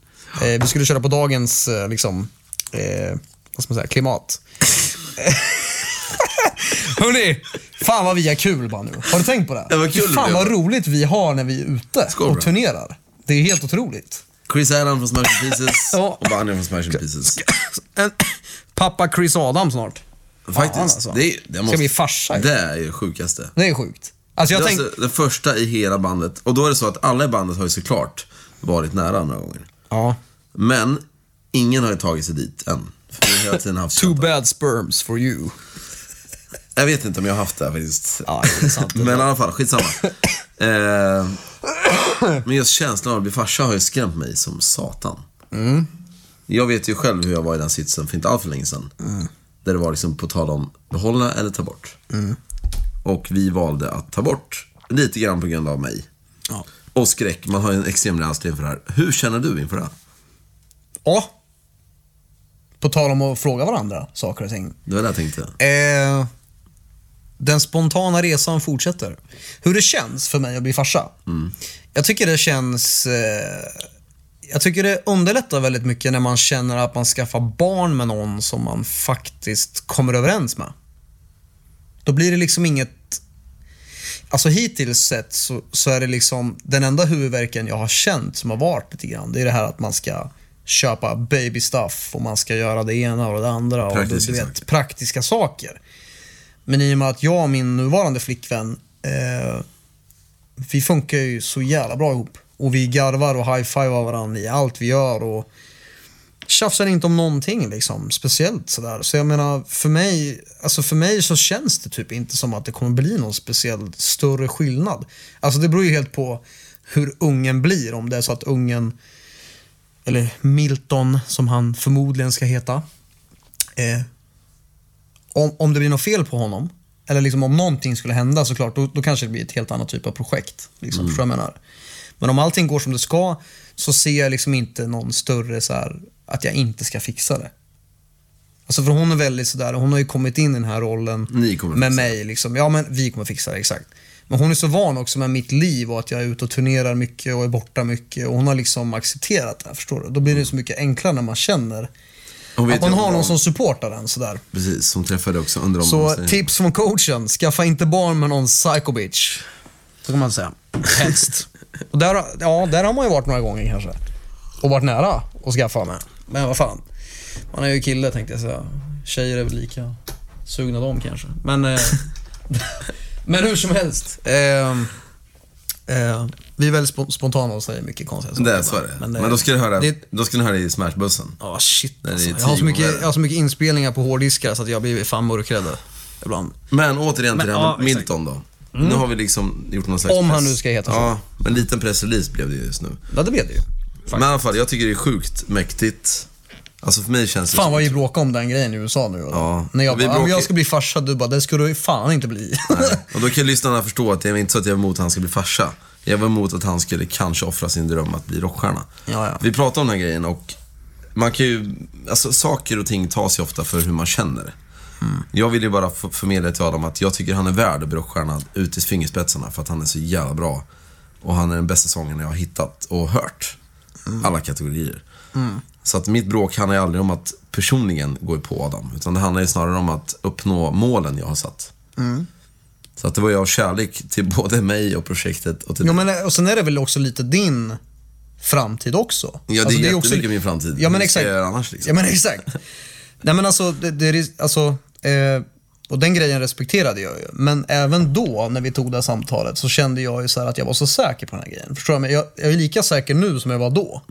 Eh, vi skulle köra på dagens, eh, liksom, eh, vad ska man säga, klimat. Hörni, fan vad vi har kul bara nu. Har du tänkt på det? Ja, vad kul fan det vad roligt vi har när vi är ute Skål, och turnerar. Det är helt otroligt. Chris Adam från Smash Pieces Ja. och Banjo från Smash Pieces. En, pappa Chris Adam snart. Faktiskt. Fan, alltså. det, är- det Ska måste, bli farsa ju. Det är ju det sjukaste. Det är sjukt. Alltså jag det är tänk... alltså den första i hela bandet. Och då är det så att alla i bandet har ju såklart varit nära några gånger. Ja. Men ingen har ju tagit sig dit än. För vi har hela tiden haft Too bad sperms for you. Jag vet inte om jag har haft det här faktiskt. Ja, det är sant. Men i alla fall, skitsamma. eh, men just känslan av att bli farsa har ju skrämt mig som satan. Mm. Jag vet ju själv hur jag var i den sitsen för inte allt för länge sedan. Mm. Där det var liksom på tal om behålla eller ta bort. Och vi valde att ta bort, lite grann på grund av mig. Ja. Och skräck, man har ju en extrem rädsla inför det här. Hur känner du inför det? Ja. På tal om att fråga varandra saker och ting. Det var det jag tänkte. Eh, den spontana resan fortsätter. Hur det känns för mig att bli farsa. Jag tycker det känns... Eh, jag tycker det underlättar väldigt mycket när man känner att man skaffar barn med någon som man faktiskt kommer överens med. Då blir det liksom inget... Alltså hittills sett så, så är det liksom den enda huvudvärken jag har känt som har varit lite grann. Det är det här att man ska köpa baby stuff och man ska göra det ena och det andra. Och du, Praktiska du vet, saker. praktiska saker. Men i och med att jag och min nuvarande flickvän, eh, vi funkar ju så jävla bra ihop. Och vi garvar och high-fivar varandra i allt vi gör och tjafsar inte om någonting liksom, speciellt sådär. Så jag menar, för mig, alltså för mig så känns det typ inte som att det kommer bli någon speciell större skillnad. Alltså det beror ju helt på hur ungen blir. Om det är så att ungen, eller Milton som han förmodligen ska heta, eh, om, om det blir något fel på honom, eller liksom om någonting skulle hända såklart, då, då kanske det blir ett helt annat typ av projekt. Liksom, vad jag menar? Men om allting går som det ska, så ser jag liksom inte någon större så här, att jag inte ska fixa det. Alltså för hon är väldigt sådär, hon har ju kommit in i den här rollen med mig. Liksom. Ja, men vi kommer fixa det, exakt. Men hon är så van också med mitt liv och att jag är ute och turnerar mycket och är borta mycket. Och hon har liksom accepterat det här, förstår du? Då blir det så mycket enklare när man känner Hon att man om har någon som supportar en sådär. Precis, som träffade också under Så omställningen. tips från coachen, skaffa inte barn med någon psycho bitch. Så kan man säga. Helst. Och där, ja, där har man ju varit några gånger kanske. Och varit nära att skaffa med. Men vad fan. Man är ju kille tänkte jag säga. Tjejer är väl lika sugna de kanske. Men, eh, men hur som helst. Eh, eh, vi är väldigt spo- spontana och säger mycket konstiga saker. Det är så är det. Men, eh, då ska du höra, det- då ska du höra i Smashbussen. Ja, shit Det är alltså. jag, har så mycket, jag har så mycket inspelningar på hårddiskar så att jag blir fan mörkrädd ibland. Men återigen till Men, det här med. Mm. Milton då. Nu har vi liksom gjort någon slags Om han nu ska heta så. Ja, men en liten pressrelease blev det ju just nu. Ja, det vet du ju. Men i alla fall, jag tycker det är sjukt mäktigt. Alltså för mig känns det Fan vad vi bråkade om den grejen i USA nu. Ja. När jag Vi bara, "Ja, men bråkar- jag ska bli farsa, du bara, det ska du fan inte bli. Och då kan lyssnarna förstå att det är inte så att jag är emot att han ska bli farsa. Jag var emot att han skulle kanske offra sin dröm att bli rockstjärna. Ja, ja. Vi pratade om den här grejen och man kan ju, alltså saker och ting tas ju ofta för hur man känner. Mm. Jag vill ju bara förmedla till Adam att jag tycker han är värd att bli rockstjärna ut i fingerspetsarna för att han är så jävla bra. Och han är den bästa sången jag har hittat och hört. Mm. Alla kategorier. Så att mitt bråk handlar ju aldrig om att personligen gå på Adam. Utan det handlar ju snarare om att uppnå målen jag har satt. Mm. Så att det var ju av kärlek till både mig och projektet och till ja, men, och sen är det väl också lite din framtid också. Ja, det Alltså, är också- jättemycket min framtid. Ja, men exakt. jag annars liksom? Ja, men exakt. Nej, men alltså, det, det är, alltså eh, och den grejen respekterade jag ju. Men även då, när vi tog det här samtalet, så kände jag ju så här att jag var så säker på den här grejen. Förstår du? Men jag, jag är lika säker nu som jag var då.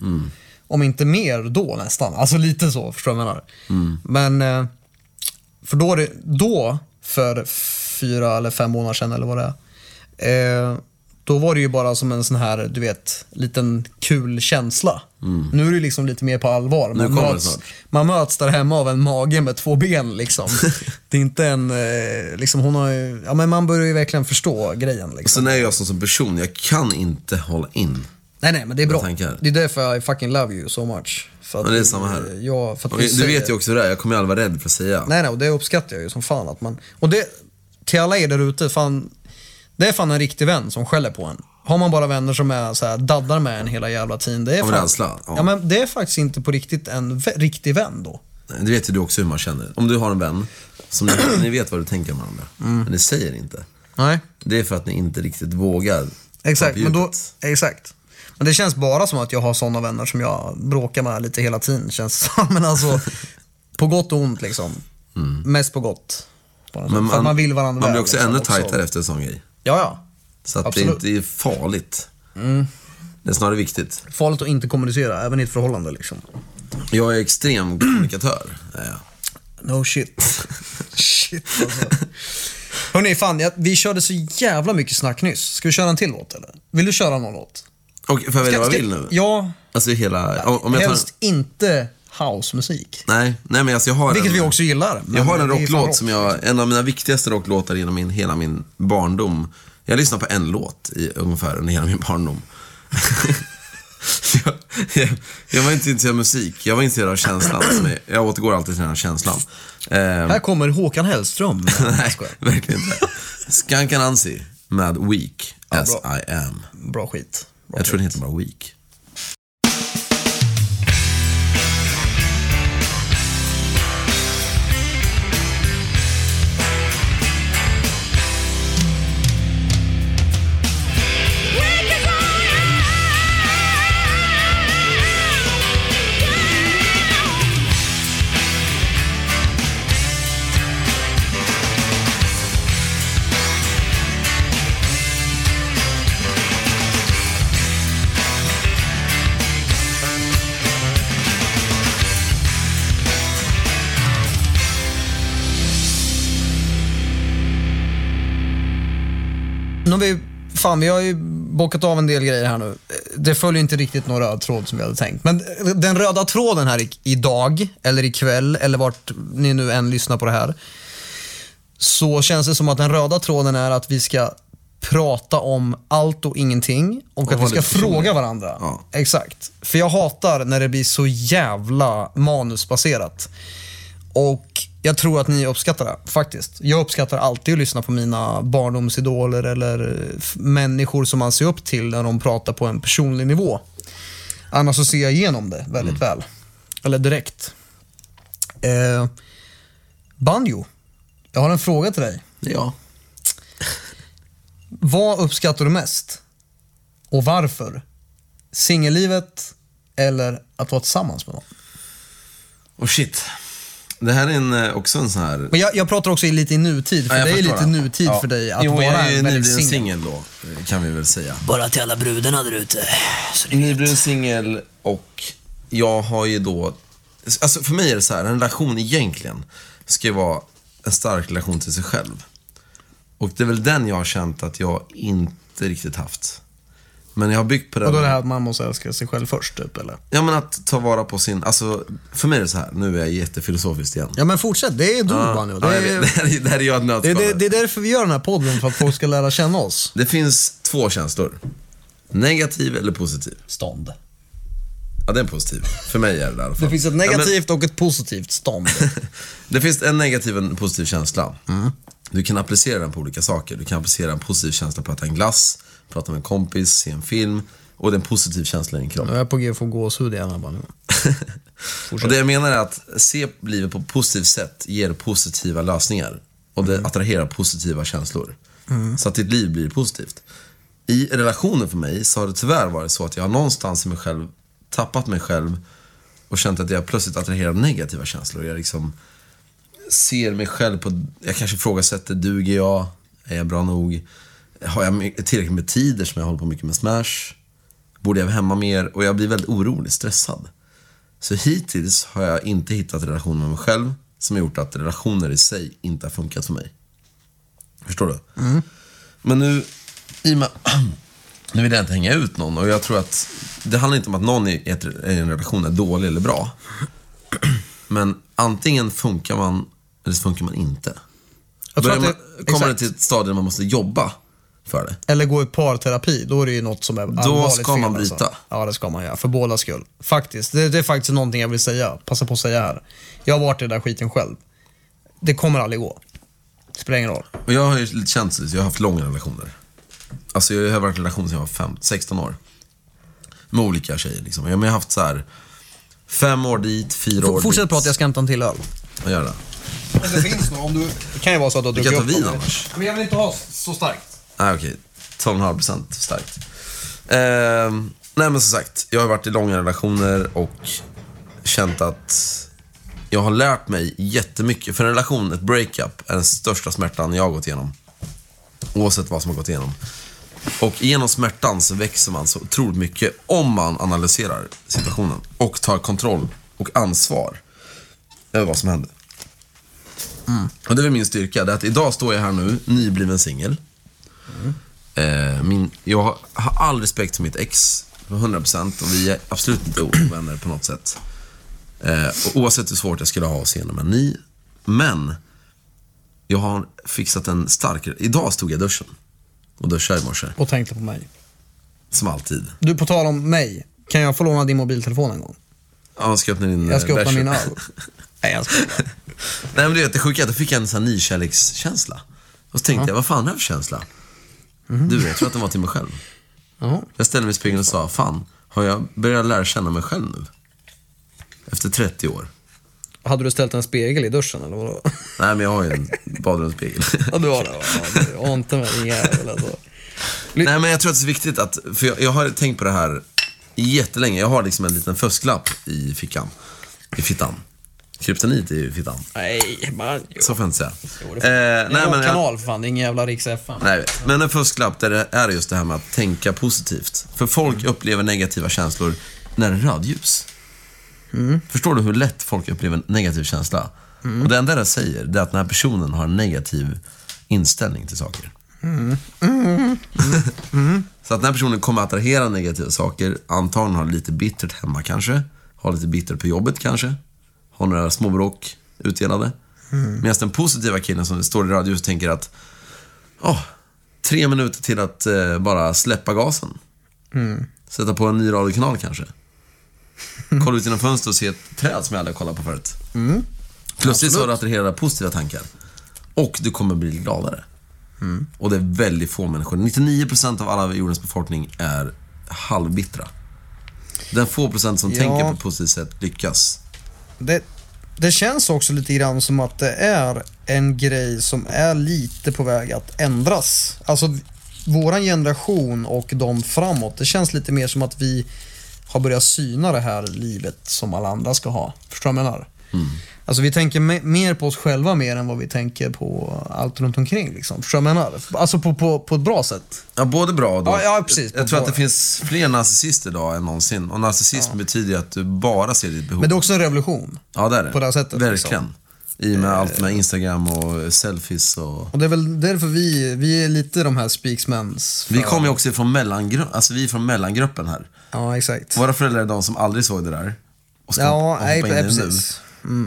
Om inte mer då nästan. Alltså lite så, förstår du vad jag menar? Men, eh, för då, är det, då, för fyra eller fem månader sedan eller vad det är, eh, då var det ju bara som en sån här, du vet, liten kul känsla. Nu är det liksom lite mer på allvar. Man, möts, man möts där hemma av en mage med två ben liksom. det är inte en, eh, liksom hon har ju, ja men man börjar ju verkligen förstå grejen liksom. Sen är jag som, som person, jag kan inte hålla in. Nej nej men det är bra. Det är därför I fucking love you so much. För att, Ja, det är samma här. Ja, för att du säger- vet ju också det här, jag kommer ju aldrig vara rädd för att säga. Nej, nej, och det uppskattar jag ju som fan att man... Och det, till alla er där ute, fan, det är fan en riktig vän som skäller på en. Har man bara vänner som är så här, daddar med en hela jävla tiden, det är Av rädsla, ja. Ja. men det är faktiskt inte på riktigt en riktig vän då. Det vet ju du också hur man känner. Om du har en vän, som ni, ni vet vad du tänker om varandra, Mm. men ni säger inte. Nej. Det är för att ni inte riktigt vågar. Exakt, men då, exakt. Men det känns bara som att jag har sådana vänner som jag bråkar med lite hela tiden, känns som. Men alltså, på gott och ont liksom. Mest på gott. Bara. Men för att man vill varandra man blir också liksom, ännu tajtare efter en sån grej. Ja, ja. Så att Absolut. det inte är farligt. Mm. Det är snarare viktigt. Farligt att inte kommunicera, även i ett förhållande liksom. Jag är extrem kommunikatör. No shit. shit alltså. Hörni, fan, jag, vi körde så jävla mycket snack nyss. Ska vi köra en till låt eller? Vill du köra någon låt? Och får jag välja vad jag vill nu? Ja, Alltså hela... Om om jag tar, helst inte housemusik. nej, nej men alltså jag har Vilket en, vi också gillar. Jag har en rocklåt rock. som jag, en av mina viktigaste rocklåtar genom min, hela min barndom. Jag lyssnar på en låt i ungefär under hela min barndom. jag, jag, jag var inte intresserad av musik, jag var intresserad av känslan. Jag återgår alltid till den här känslan. Ehm, Här kommer Håkan Hellström. Nej, verkligen inte. Skank Anansi med Weak as bra. I am. Bra skit. Bra Jag tror den skit. heter bara Weak. Fan, vi har ju bockat av en del grejer här nu. Det följer inte riktigt någon röd tråd som vi hade tänkt. Men den röda tråden här i- idag, eller ikväll, eller vart ni nu än lyssnar på det här. Så känns det som att den röda tråden är att vi ska prata om allt och ingenting och att vi ska fråga varandra. Ja. Exakt. För jag hatar när det blir så jävla manusbaserat. Och jag tror att ni uppskattar det, faktiskt. Jag uppskattar alltid att lyssna på mina barndomsidoler eller eh, människor som man ser upp till när de pratar på en personlig nivå. Annars så ser jag igenom det väldigt väl. Eller direkt. Eh, Banjo, jag har en fråga till dig. Ja. Vad uppskattar du mest? Och varför? Singellivet eller att vara tillsammans med någon? Och shit. Det här är en, eh, också en sån här... Men jag, jag pratar också lite i nutid, för Ja, det är lite det. nutid Ja. för dig att jo, vara jag är ju nybliven singel. då, kan vi väl säga. Bara till alla brudarna där ute. Nybliven singel och jag har ju då... Alltså för mig är det så här, en relation egentligen ska ju vara en stark relation till sig själv. Och det är väl den jag har känt att jag inte riktigt haft. Men jag har byggt på den. Och då är det här att man måste älska sig själv först, typ, eller? Ja men att ta vara på sin, alltså för mig är det så här, nu är jag jättefilosofisk igen. Ja, men fortsätt. Det är du, Ja, Banjo. ja, Det, jag vet. är, det, här är, det här är jag ett det, det, det är därför vi gör den här podden, för att folk ska lära känna oss. Det finns två känslor. Negativ eller positiv. Stånd. Ja, det är positiv. För mig är det i alla fall. Det finns ett Ja, men- negativt och ett positivt stånd. Det finns en negativ och en positiv känsla. Du kan applicera den på olika saker. Du kan applicera en positiv känsla på att äta en glass, prata med en kompis, se en film. Och det är en positiv känsla i din kropp. Nu är jag på G att få gåshud igen här, Banjo. och det jag menar är att se livet på ett positivt sätt ger positiva lösningar. Och det attraherar positiva känslor. Så att ditt liv blir positivt. I relationen för mig så har det tyvärr varit så att jag har någonstans i mig själv tappat mig själv och känt att jag plötsligt attraherar negativa känslor. Jag liksom ser mig själv på, jag kanske ifrågasätter, duger jag? Är jag bra nog? Har jag tillräckligt med tid som jag håller på mycket med Smash? Borde jag vara hemma mer? Och jag blir väldigt orolig, stressad. Så hittills har jag inte hittat relationer med mig själv som har gjort att relationer i sig inte har funkat för mig. Förstår du? Men nu, i och med, nu vill jag inte hänga ut någon och jag tror att det handlar inte om att någon i en relation är dålig eller bra. Men antingen funkar man eller så funkar man inte. Jag tror man, det, kommer det till ett stadie där man måste jobba för det. Eller gå i parterapi, då är det ju något som är allvarligt ska man fel, bryta. Alltså. Ja, det ska man göra. För båda skull. Faktiskt. Det, det är faktiskt någonting jag vill säga. Passa på att säga här. Jag har varit i den där skiten själv. Det kommer aldrig gå. Det spelar ingen roll. Och jag har ju lite känt så, jag har haft långa relationer. Alltså jag har varit i relation sedan jag var fem, 16 år. Med olika tjejer liksom. Jag har haft så här fem år dit, fyra år F- Fortsätt dit. prata, jag ska hämta en till öl. Vad gör det? Men det finns nog, om du... Det kan ju vara så att du har Vi kan druckit ta upp vin dem. annars. Men jag vill inte ha så starkt. Nej okej, 12,5% starkt. Ehm, nej men som sagt, jag har varit i långa relationer och känt att jag har lärt mig jättemycket. För en relation, ett breakup, är den största smärtan jag har gått igenom. Oavsett vad som har gått igenom. Och genom smärtan så växer man så otroligt mycket om man analyserar situationen. Och tar kontroll och ansvar över vad som hände. Och det är väl min styrka. Det är att idag står jag här nu, nybliven singel. Eh, min, jag har, har all respekt för mitt ex, för 100% och vi är absolut inte ovänner på något sätt. Eh, och oavsett hur svårt jag skulle ha att se med ni. Men, jag har fixat en starkare... Idag stod jag i duschen och duschade i morse, Och tänkte på mig. som alltid. Du, på tal om mig. Kan jag få låna din mobiltelefon en gång? Ja, jag ska öppna din Jag ska eh, öppna min öl. Nej, jag ska Nej men du vet, det sjuka är att då fick jag en sån här nykärlekskänsla. Och så tänkte jag, vad fan är det för känsla? Du, jag tror att den var till mig själv. Jaha. Jag ställde mig i spegeln och sa, fan, har jag börjat lära känna mig själv nu? Efter 30 år. Hade du ställt en spegel i duschen eller vadå? Nej, men jag har ju en badrumsspegel. Ja, du har det. Ja, du har inte med din jävel alltså. Nej, men jag tror att det är viktigt att, för jag, jag har tänkt på det här jättelänge. Jag har liksom en liten fusklapp i fickan. I fittan. Kryptonit i fittan. Nej, man. Så får jag inte säga. Jo, det Eh, får- är nej, en men jag, kanal för fan, det är ingen jävla riks FM. Nej. Men en fusklapp där det är just det här med att tänka positivt. För folk Mm. upplever negativa känslor när det är rödljus. Förstår du hur lätt folk upplever en negativ känsla? Mm. Och det enda det säger, det är att den här personen har en negativ inställning till saker. Mm. Så att den här personen kommer attrahera negativa saker, antagligen har lite bittert hemma kanske, har lite bittert på jobbet kanske, har några småbråk utdelade. Mm. Medan den positiva killen som står i radios tänker att Åh, tre minuter till att eh, bara släppa gasen. Mm. Sätta på en ny radiokanal kanske. Kolla ut genom fönstret och se ett träd som jag aldrig kollat på förut. Mm. Plötsligt så attraherar det positiva tankar. Och du kommer bli gladare. Mm. Och det är väldigt få människor. 99% av alla jordens befolkning är halvbittra. Den få procent som Ja. tänker på ett positivt sätt lyckas. Det, det känns också lite grann som att det är en grej som är lite på väg att ändras. Alltså våran generation och de framåt, det känns lite mer som att vi har börjat syna det här livet som alla andra ska ha. Förstår du vad jag menar? Alltså vi tänker me- mer på oss själva mer än vad vi tänker på allt runt omkring. Liksom. Förstår du vad jag menar? Alltså på, på, på ett bra sätt. Ja, både bra och dåligt. Ja, ja, precis. Jag tror att det finns fler narcissister idag än någonsin. Och narcissism betyder ju att du bara ser ditt behov. Men det är också en revolution. ja, det är det. på det här sättet, Verkligen. liksom. I och med allt med Instagram och selfies och... Och det är väl därför vi, vi är lite de här speaksmans. Vi för- kommer ju också ifrån mellangruppen, alltså vi är från mellangruppen här. Ja, exakt. Våra föräldrar är de som aldrig såg det där. Och ska Ja, nej, precis. nu.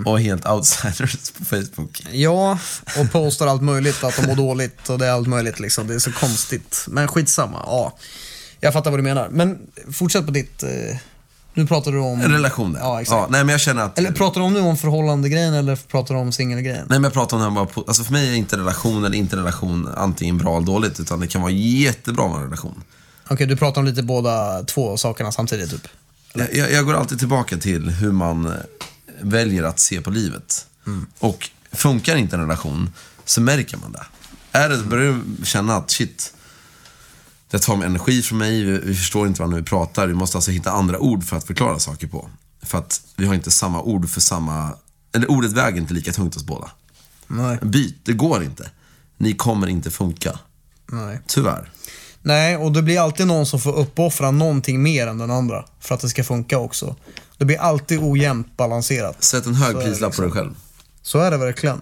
Och är helt outsiders på Facebook. Ja, och postar allt möjligt, att de mår dåligt och det är allt möjligt liksom. Det är så konstigt. Men skitsamma, ja. Jag fattar vad du menar. Men fortsätt på ditt... Eh, nu pratar du om... En relation där. Ja, exakt. nej, men jag känner att... Eller pratar du om nu om förhållande-grejen eller pratar du om singelgrejen? Nej men jag pratar om det här bara alltså för mig är inte relation eller inte relation antingen bra eller dåligt utan det kan vara jättebra med en relation. Okej, du pratar om lite båda två sakerna samtidigt typ. Jag, jag, jag går alltid tillbaka till hur man eh, väljer att se på livet. Och funkar inte en relation så märker man det. Är det, börjar du känna att shit, det tar med energi från mig, vi, vi förstår inte varandra vi pratar. Vi måste alltså hitta andra ord för att förklara saker på. För att vi har inte samma ord för samma, eller ordet väger inte lika tungt hos båda. Nej. Byt, det går inte. Ni kommer inte funka. Nej. Tyvärr. Nej, och det blir alltid någon som får uppoffra någonting mer än den andra för att det ska funka också. Det blir alltid ojämnt balanserat. Sätt en hög prislapp på dig själv. Så är det verkligen.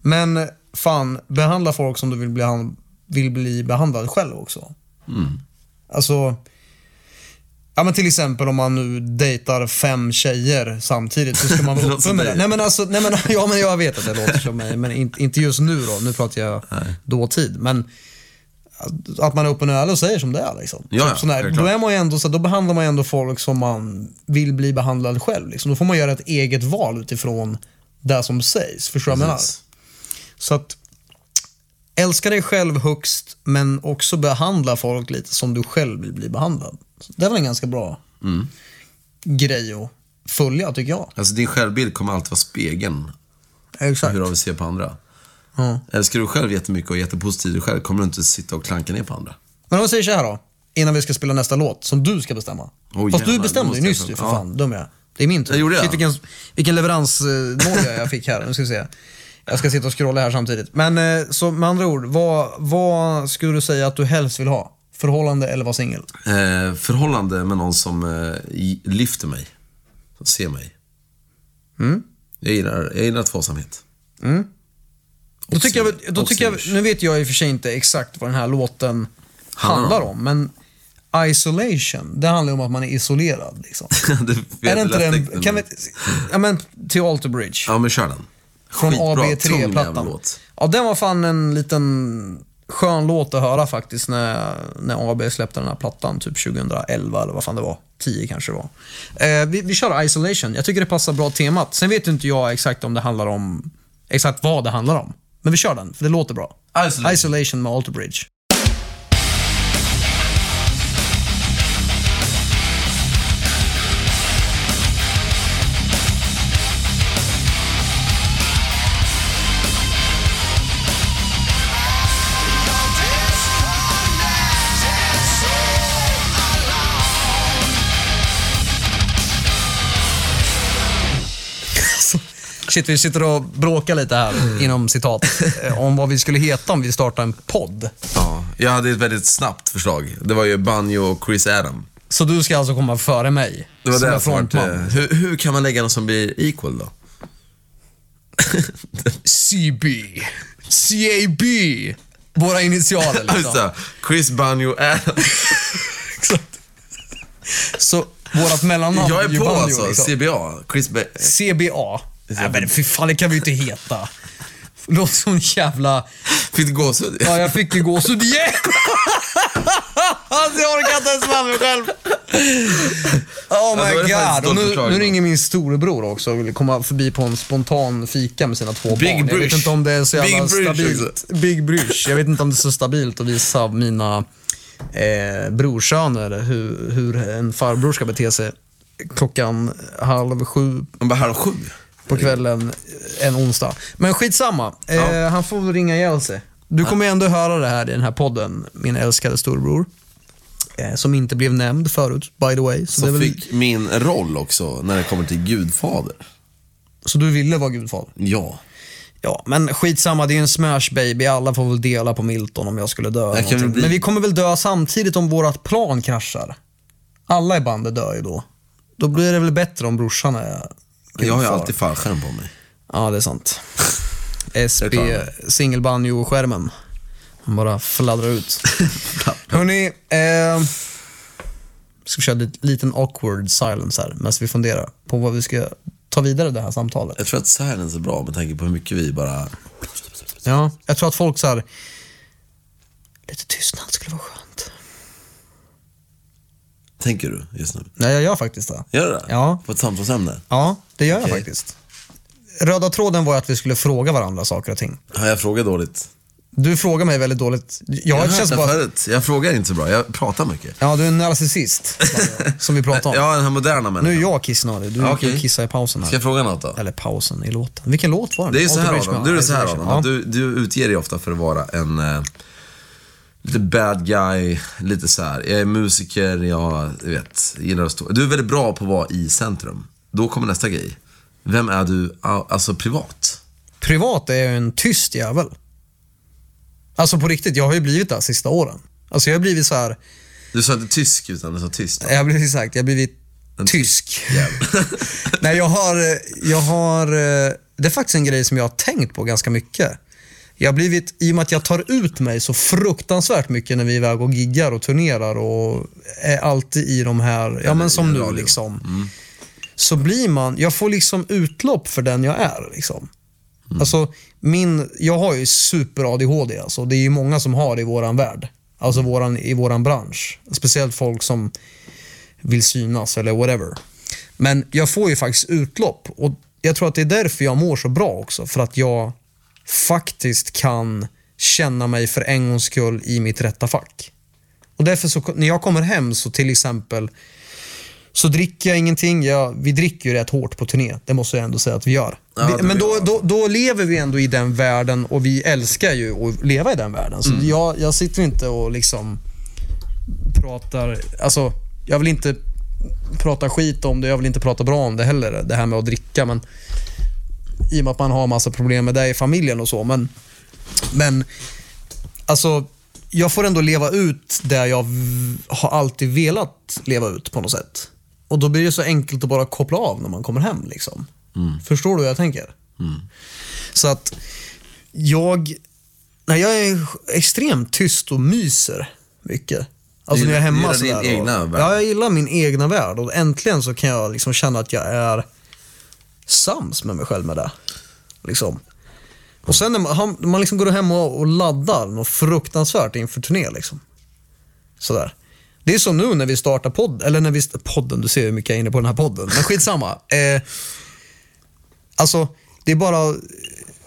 Men fan, behandla folk som du vill bli, vill bli behandlad själv också. Alltså, ja men till exempel om man nu dejtar fem tjejer samtidigt så ska man vara öppen med det. Nej men alltså, nej men, ja men jag vet att det låter som mig, men inte, inte just nu då. Nu pratar jag dåtid. Men att- man är öppen och ärlig och säger som det är. Liksom. Ja, Typ sådär. då, är man ändå, så, då behandlar man ändå folk som man vill bli behandlad själv. Liksom. Då får man göra ett eget val utifrån det som sägs. Förstår du vad jag menar? Precis. Så att älska dig själv högst, men också behandla folk lite som du själv vill bli behandlad. Det är väl en ganska bra Mm. grej att följa, tycker jag. Alltså din självbild kommer alltid vara spegeln Exakt. hur vi ser på andra. Ja. Älskar du själv jättemycket och är jättepositiv till dig själv kommer du inte sitta och klanka ner på andra. Men om vi säger så här då, innan vi ska spela nästa låt, som du ska bestämma. Oj, Fast du jävlar, bestämde det ju nyss för få- ja. fan. Dum jag. Det är min tur. Det gjorde jag. Shit, vilken, vilken leveransnoja jag fick här. Nu ska vi se. Jag ska sitta och scrolla här samtidigt. Men eh, så med andra ord, vad, vad skulle du säga att du helst vill ha? Förhållande eller vara singel? Eh, förhållande med någon som eh, lyfter mig. Som ser mig. Mm. Jag, gillar, jag gillar tvåsamhet. Då tycker jag, då tycker jag, nu vet jag i och för sig inte exakt vad den här låten Handlar om, men isolation, det handlar om att man är isolerad. Liksom. det är det inte den, kan vi, ja men till Alter Bridge. Ja, men kör den. Från Skitbra, tung jävla AB3-plattan. låt. Ja, den var fan en liten skön låt att höra faktiskt när, när AB släppte den här plattan, typ 2011 eller vad fan det var. 10 kanske det var. Eh, vi, vi kör Isolation. Jag tycker det passar bra temat. Sen vet inte jag exakt om det handlar om, exakt vad det handlar om. Men vi kör den, för det låter bra. Isolation. Isolation med Alter Bridge. Shit, vi sitter och bråkar lite här, inom citat, eh, om vad vi skulle heta om vi startade en podd. Ja, jag hade ett väldigt snabbt förslag. Det var ju Banjo och Chris Adam. Så du ska alltså komma före mig? Det var som det är jag frontman? Hur, hur kan man lägga någon som blir equal då? CB. CAB. Våra initialer liksom. det. Chris Banjo Adam. Exakt. Så vårat mellannamn Jag är på Banjo, alltså. liksom. CBA. Chris Ba- CBA. Nej men fy fan, det kan vi ju inte heta. Låter som en jävla... Fick du gåshud? Ja, jag fick ju gåshud igen. Alltså jag orkar inte ens med mig själv. Oh my ett god. Och nu, nu ringer min storebror också och vill komma förbi på en spontan fika med sina två Big barn. Jag vet inte om det är så jävla Big stabilt. Big Bruce. Jag vet inte om det är så stabilt att visa mina eh, brorsöner hur, hur en farbror ska bete sig klockan halv sju. Man bara, halv sju? På kvällen en onsdag. Men skitsamma. Eh, han får ringa ihjäl sig. Du kommer ändå höra det här i den här podden, min älskade storbror. Eh, som inte blev nämnd förut, by the way. Så, Som väl, fick min roll också när det kommer till Gudfader. så du ville vara gudfader? Ja. Ja, men skitsamma, det är ju en smash baby. Alla får väl dela på Milton om jag skulle dö. Jag bli- Men vi kommer väl dö samtidigt om vårt plan kraschar. Alla i bandet dör ju då. Då blir det väl bättre om brorsan är Jag har ju alltid fallskärm på mig. Ja, det är sant. SB singelbanjo-skärmen. Han bara fladdrar ut. Hörni, eh, ska vi köra en liten awkward silence här medan vi funderar på vad vi ska ta vidare det här samtalet. Jag tror att silence är bra med tanke på hur mycket vi bara... Ja, jag tror att folk så här, lite tystnad skulle vara skönt. Tänker du just nu? Nej, jag gör faktiskt det. Gör du det? Ja. På ett samtalsämne? Ja, det gör jag Okej. faktiskt. Röda tråden var att vi skulle fråga varandra saker och ting. Har jag frågat dåligt? Du frågar mig väldigt dåligt. Jag, Jag har hört det bara... förut. Jag frågar inte så bra. Jag pratar mycket. Ja, du är en narcissist, som vi pratade om. Ja, den här moderna Nu är människan. jag kissnödig. Du Ja, kan okej. kissa i pausen här. Ska jag fråga något då? Eller pausen i låten. Vilken låt var det? Det är ju så här Adam, du är så här. Adam, Ja. du, du utger dig ofta för att vara en eh, lite bad guy, lite så här. Jag är musiker, jag vet, gillar att stå. Du är väldigt bra på att vara i centrum. Då kommer nästa grej. Vem är du, alltså privat? Privat är jag en tyst jävel. Alltså på riktigt, jag har ju blivit det här sista åren. Alltså jag har blivit så här, Du sa inte tysk utan du sa tyst. jag har blivit sagt, jag har blivit tysk. Nej, jag har, jag har, eh, det är faktiskt en grej som jag har tänkt på ganska mycket. Jag har blivit, i och med att jag tar ut mig så fruktansvärt mycket när vi är iväg och giggar och turnerar och är alltid i de här, ja men som nu liksom. Så blir man, jag får liksom utlopp för den jag är liksom. Alltså, min, jag har ju super-ADHD alltså. Det är ju många som har det i våran värld. Alltså våran, i våran bransch. Speciellt folk som vill synas eller whatever. Men jag får ju faktiskt utlopp och jag tror att det är därför jag mår så bra också. För att jag faktiskt kan känna mig för en gångs skull i mitt rätta fack. Och därför så, när jag kommer hem så till exempel så dricker jag ingenting. Jag, vi dricker ju rätt hårt på turné. Det måste jag ändå säga att vi gör. Ja, vi, men då, då, då lever vi ändå i den världen och vi älskar ju att leva i den världen. Så Mm. jag, jag sitter inte och liksom pratar, alltså jag vill inte prata skit om det, jag vill inte prata bra om det heller, det här med att dricka. Men I och med att man har massa problem med det i familjen och så. Men, men alltså, jag får ändå leva ut det jag har alltid velat leva ut på något sätt. Och då blir det så enkelt att bara koppla av när man kommer hem. Liksom. Förstår du hur jag tänker? Så att jag, nej, jag är extremt tyst och myser mycket. Alltså när jag är hemma gillar din egna värld? Ja, jag gillar min egna värld och äntligen så kan jag liksom känna att jag är sams med mig själv med det. Liksom. Och sen när man, han- man liksom går hem och, och laddar något fruktansvärt inför turné. Liksom. Sådär. Det är som nu när vi startar podd, eller när vi, podden, du ser hur mycket jag är inne på den här podden. Men skitsamma. Eh, alltså, det är bara,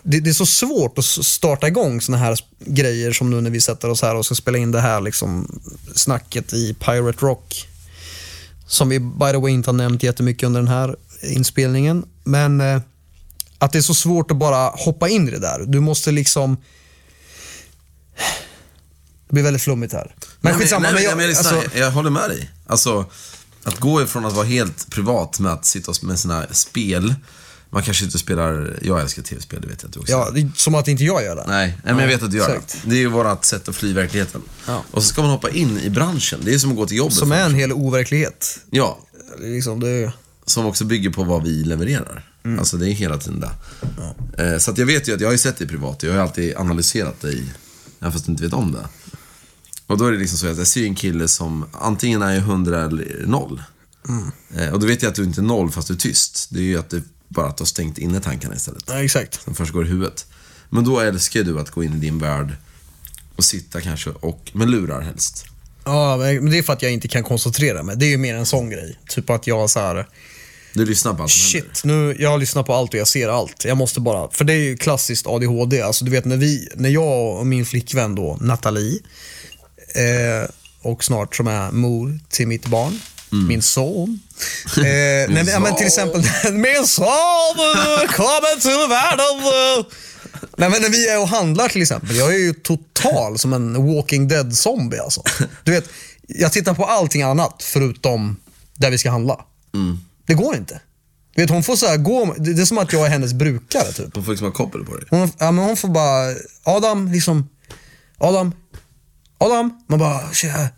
det, det är så svårt att starta igång såna här grejer som nu när vi sätter oss här och ska spela in det här liksom, snacket i Pirate Rock. Som vi by the way inte har nämnt jättemycket under den här inspelningen. Men eh, att det är så svårt att bara hoppa in i det där. Du måste liksom... Det blir väldigt flummigt här. Men Nej, skitsamma. nej, men jag, men lyssna, alltså, jag håller med dig. Alltså, att gå ifrån att vara helt privat med att sitta med sina spel. Man kanske inte spelar, jag älskar tv-spel, det vet jag att du också ja, som att inte jag gör det. Nej, nej, men jag vet att du gör exakt. det. Det är ju vårt sätt att fly verkligheten. Ja. Och så ska man hoppa in i branschen. Det är som att gå till jobbet. Som är en hel overklighet. Ja, Liksom, det är, som också bygger på vad vi levererar. Mm. Alltså det är hela tiden det. Eh, Så att jag vet ju att jag har ju sett dig privat. Jag har ju alltid analyserat dig, även fast du inte vet om det. Och då är det liksom så att jag ser en kille som antingen är 100 eller 0. Mm. Eh, Och då vet jag att du inte är 0 fast du är tyst. Det är ju att du bara att du har stängt inne tankarna istället. ja, exakt. Som först går i huvudet. Men då älskar du att gå in i din värld och sitta kanske och, med lurar helst. Ja, men det är för att jag inte kan koncentrera mig. Det är ju mer en sån grej. Typ att jag så här. Du lyssnar på allt. Shit, nu, jag lyssnar på allt och jag ser allt. Jag måste bara, för det är ju klassiskt ADHD. Alltså du vet när, vi, när jag och min flickvän då, Nathalie, eh, och snart som är mor till mitt barn, Min son. Eh, nej, men, ja, men till exempel, min son kommer till världen. Nej, men när vi är och handlar till exempel, jag är ju total som en walking dead-zombie alltså. Du vet, jag tittar på allting annat förutom där vi ska handla. Det går inte. Du vet, hon får så här gå, det är som att jag är hennes brukare typ. De får liksom ha koppel på dig. Hon, ja, men hon får bara, Adam, liksom, Adam, Adam. Man bara, tja.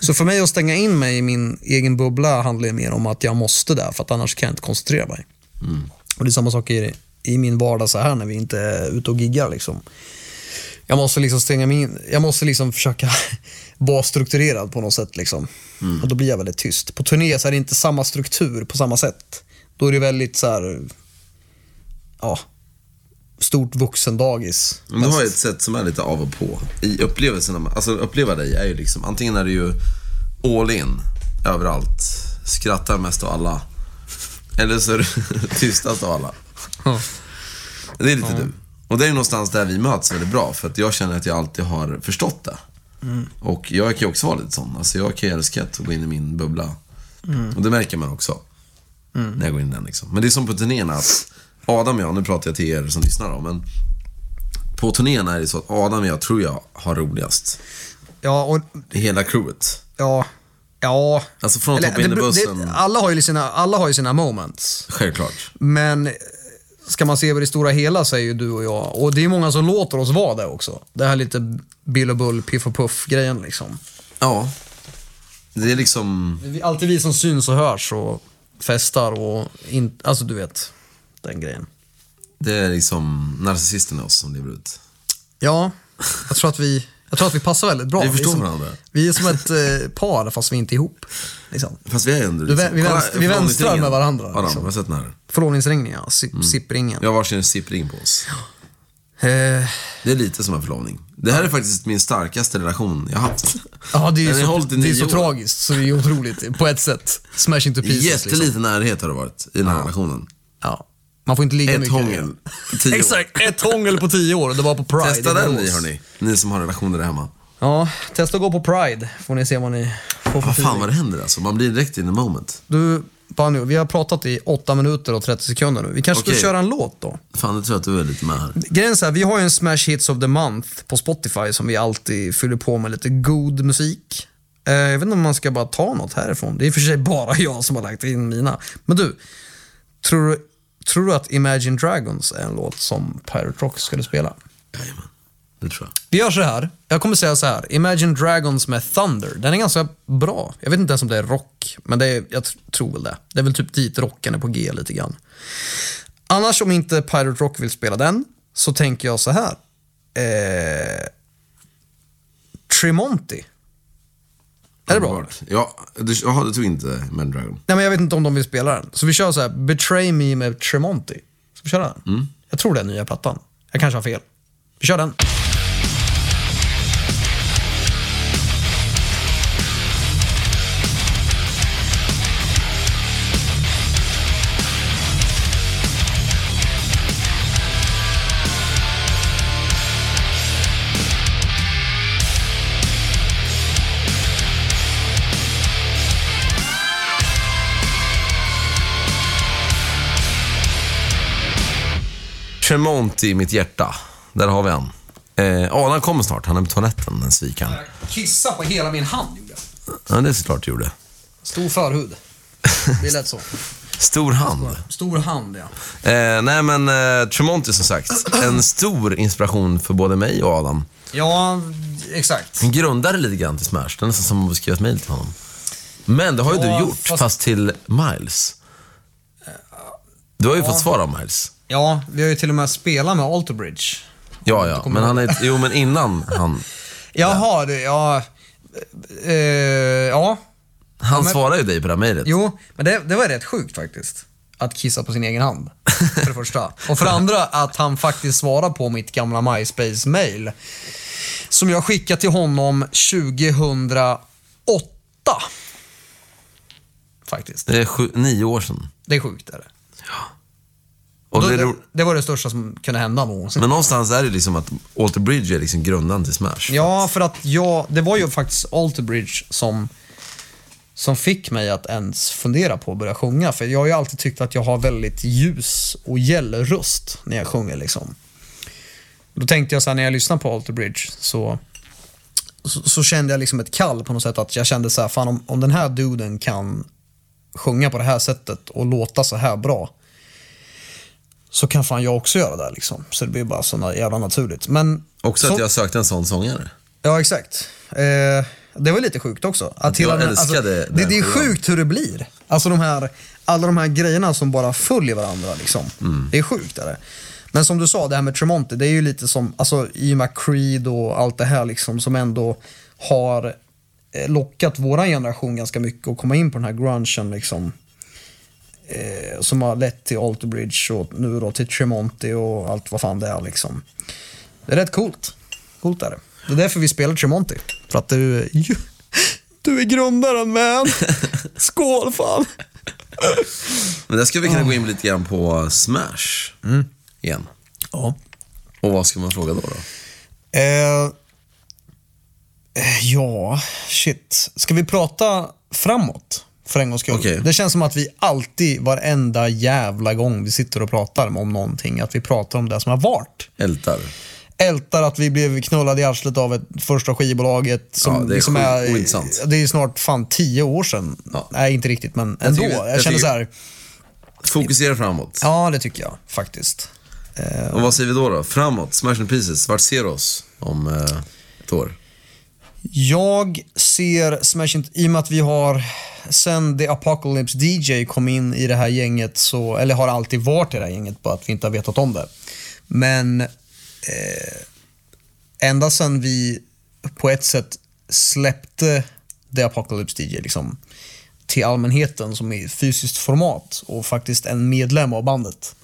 Så för mig att stänga in mig i min egen bubbla handlar mer om att jag måste där, för att annars kan jag inte koncentrera mig. Och det är samma sak i, i min vardag så här när vi inte är ute och giggar. Liksom. Jag måste liksom stänga mig in, jag måste liksom försöka vara strukturerad på något sätt. Liksom. Och då blir jag väldigt tyst. På turné så är det inte samma struktur på samma sätt. Då är det väldigt så här, ja, stort vuxendagis. Men du har ju ett sätt som är lite av och på. I upplevelsen, alltså uppleva dig är ju liksom, antingen är du ju all in, överallt, skrattar mest av alla. Eller så är du tystast av alla. Det är lite du. Och det är någonstans där vi möts väldigt bra, för att jag känner att jag alltid har förstått det. Och jag kan ju också vara lite sån. Alltså jag kan ju älska att gå in i min bubbla. Och det märker man också. När jag går in i den liksom. Men det är som på turnéerna att Adam och jag, nu pratar jag till er som lyssnar då, men på turnén är det så att Adam och jag tror jag har roligast. Ja, och hela crewet. ja, ja. Alltså från att hoppa in i bussen. det- alla, har ju sina, alla har ju sina moments. Självklart. Men ska man se över det stora hela så är ju du och jag, och det är många som låter oss vara det också. Det här lite Bill och Bull, Piff och Puff-grejen liksom. Ja. Det är liksom, Det är alltid vi som syns och hörs och festar och in, alltså du vet, den grejen. det är liksom narcissisten i oss som lever ut. Ja, jag tror att vi, jag tror att vi passar väldigt bra. Vi förstår är som, varandra. Vi är som ett eh, par fast vi är inte ihop. Liksom. Fast vi är ändå Du vä- vi vänster- vi vänstrar med varandra, Adam, liksom. har sett den här? Förlovningsringen ja, Si- sippringen. Vi har varsin sippring på oss. Eh, Det är lite som en förlovning. Det här är faktiskt min starkaste relation jag har haft. ja, det är ju så, det är så år. tragiskt så det är otroligt på ett sätt. Smash into pieces. Liksom. Jätteliten närhet har det varit i den här relationen. Ja. Man får inte ligga Ett mycket. hångel tio år. Exakt, ett hångel på tio år. Det var på Pride Testa den ni hörni. Ni som har relationer där hemma. Ja, testa att gå på Pride. Får ni se vad ni får för Vad fan vad det händer alltså. Man blir direkt in the moment. Du, Banjo, vi har pratat i 8 minuter och 30 sekunder nu. Vi kanske Okej. ska köra en låt då? Fan, det tror jag att du är lite med här. Grejen är så här, vi har ju en Smash Hits of the Month på Spotify som vi alltid fyller på med lite god musik. Eh, jag vet inte om man ska bara ta något härifrån. Det är i och för sig bara jag som har lagt in mina. Men du, tror du, tror du att Imagine Dragons är en låt som Pirate Rock skulle spela? Jajamän. Det tror jag. Vi gör så här. Jag kommer säga så här. Imagine Dragons med Thunder. Den är ganska bra. Jag vet inte ens om det är rock, men det är, jag tr- tror väl det. Det är väl typ dit rocken är på G lite grann. Annars om inte Pirate Rock vill spela den, så tänker jag så här. Eh, Tremonti. Är det bra? Ja, du, jaha, du tog inte Man Dragon. Nej, men jag vet inte om de vill spela den. Så vi kör så här. Betray Me med Tremonti. Ska vi köra den? Jag tror det är nya plattan. Jag kanske har fel. Vi kör den. Tremont i mitt hjärta. Där har vi han. Eh, Adam kommer snart. Han är på toaletten, den svikaren. Kissa på hela min hand gjorde jag. Ja, det är såklart du gjorde. Stor förhud. Det är lätt så. Stor hand. Stor hand, ja. Eh, nej men eh, Tremonti som sagt, en stor inspiration för både mig och Adam. Ja, exakt. Han grundade lite grann till Smash. Det är nästan som att skriva ett mejl till honom. Men det har ju Ja, du gjort, fast... fast- till Miles. Du har ju fått svar av Miles. Ja, vi har ju till och med spelat med Alterbridge. Ja, ja. Men han är... Jo, men innan han... Jaha, det, ja... Eh, ja, Han men- svarade ju dig på det här mejlet. jo, men det, det var rätt sjukt faktiskt. Att kissa på sin egen hand, för det första. Och för det andra att han faktiskt svarade på mitt gamla MySpace-mail. Som jag skickade till honom 2008. Faktiskt. Det är sju, nio år sedan. Det är sjukt är det. Och Då, det det, var det största som kunde hända någonsin. Men någonstans är det liksom att Alter Bridge är liksom grundaren till Smash. Ja, för att jag, det var ju faktiskt Alterbridge som, som fick mig att ens fundera på att börja sjunga. För jag har ju alltid tyckt att jag har väldigt ljus och gäll röst när jag sjunger. Liksom. Då tänkte jag så här, när jag lyssnade på Alter Bridge så, så, så kände jag liksom ett kall på något sätt. Att jag kände så här, fan om, om den här duden kan sjunga på det här sättet och låta så här bra så kan fan jag också göra det. Liksom. Så det blir bara så jävla naturligt. Men Också så, att jag sökte en sån sångare. Ja, exakt. Eh, det var lite sjukt också. Att Jag hela alltså, det, det är sjukt hur det blir. Alltså de här, alla de här grejerna som bara följer varandra. Liksom. Mm. Det är sjukt. Är det. Men som du sa, det här med Tremonti, det är ju lite som alltså, i och med Creed och allt det här liksom, som ändå har eh, lockat våran generation ganska mycket att komma in på den här grungen. Liksom, eh, som har lett till Alter Bridge och nu då till Tremonti och allt vad fan det är. Liksom. Det är rätt coolt. Coolt är det. Det är därför vi spelar Tremonti. För att du ju- du är grundaren man. Skål fan. Men där ska vi kunna gå in lite grann på Smash igen. Ja. Och vad ska man fråga då? då? Eh, eh, ja, shit. Ska vi prata framåt? För en gångs skull. Okej. Det känns som att vi alltid, varenda jävla gång vi sitter och pratar om någonting, att vi pratar om det som har varit. Ältar. ältar att vi blev knullade i arslet av ett första skivbolaget som Ja, det är liksom sjukt är, ointressant. det är snart fan tio år sedan. Ja. Nej, inte riktigt, men ändå. tycker- Jag, jag känner så här, Fokusera framåt. ja det tycker jag faktiskt. Och vad säger vi då? då? Framåt, Smash and Pieces. Vart ser du oss om eh, ett år? Jag ser Smash Into, i och med att vi har, sen The Apocalypse DJ kom in i det här gänget, så, eller har alltid varit i det här gänget, bara att vi inte har vetat om det. Men eh, ända sen vi på ett sätt släppte The Apocalypse DJ liksom, till allmänheten som i fysiskt format och faktiskt en medlem av bandet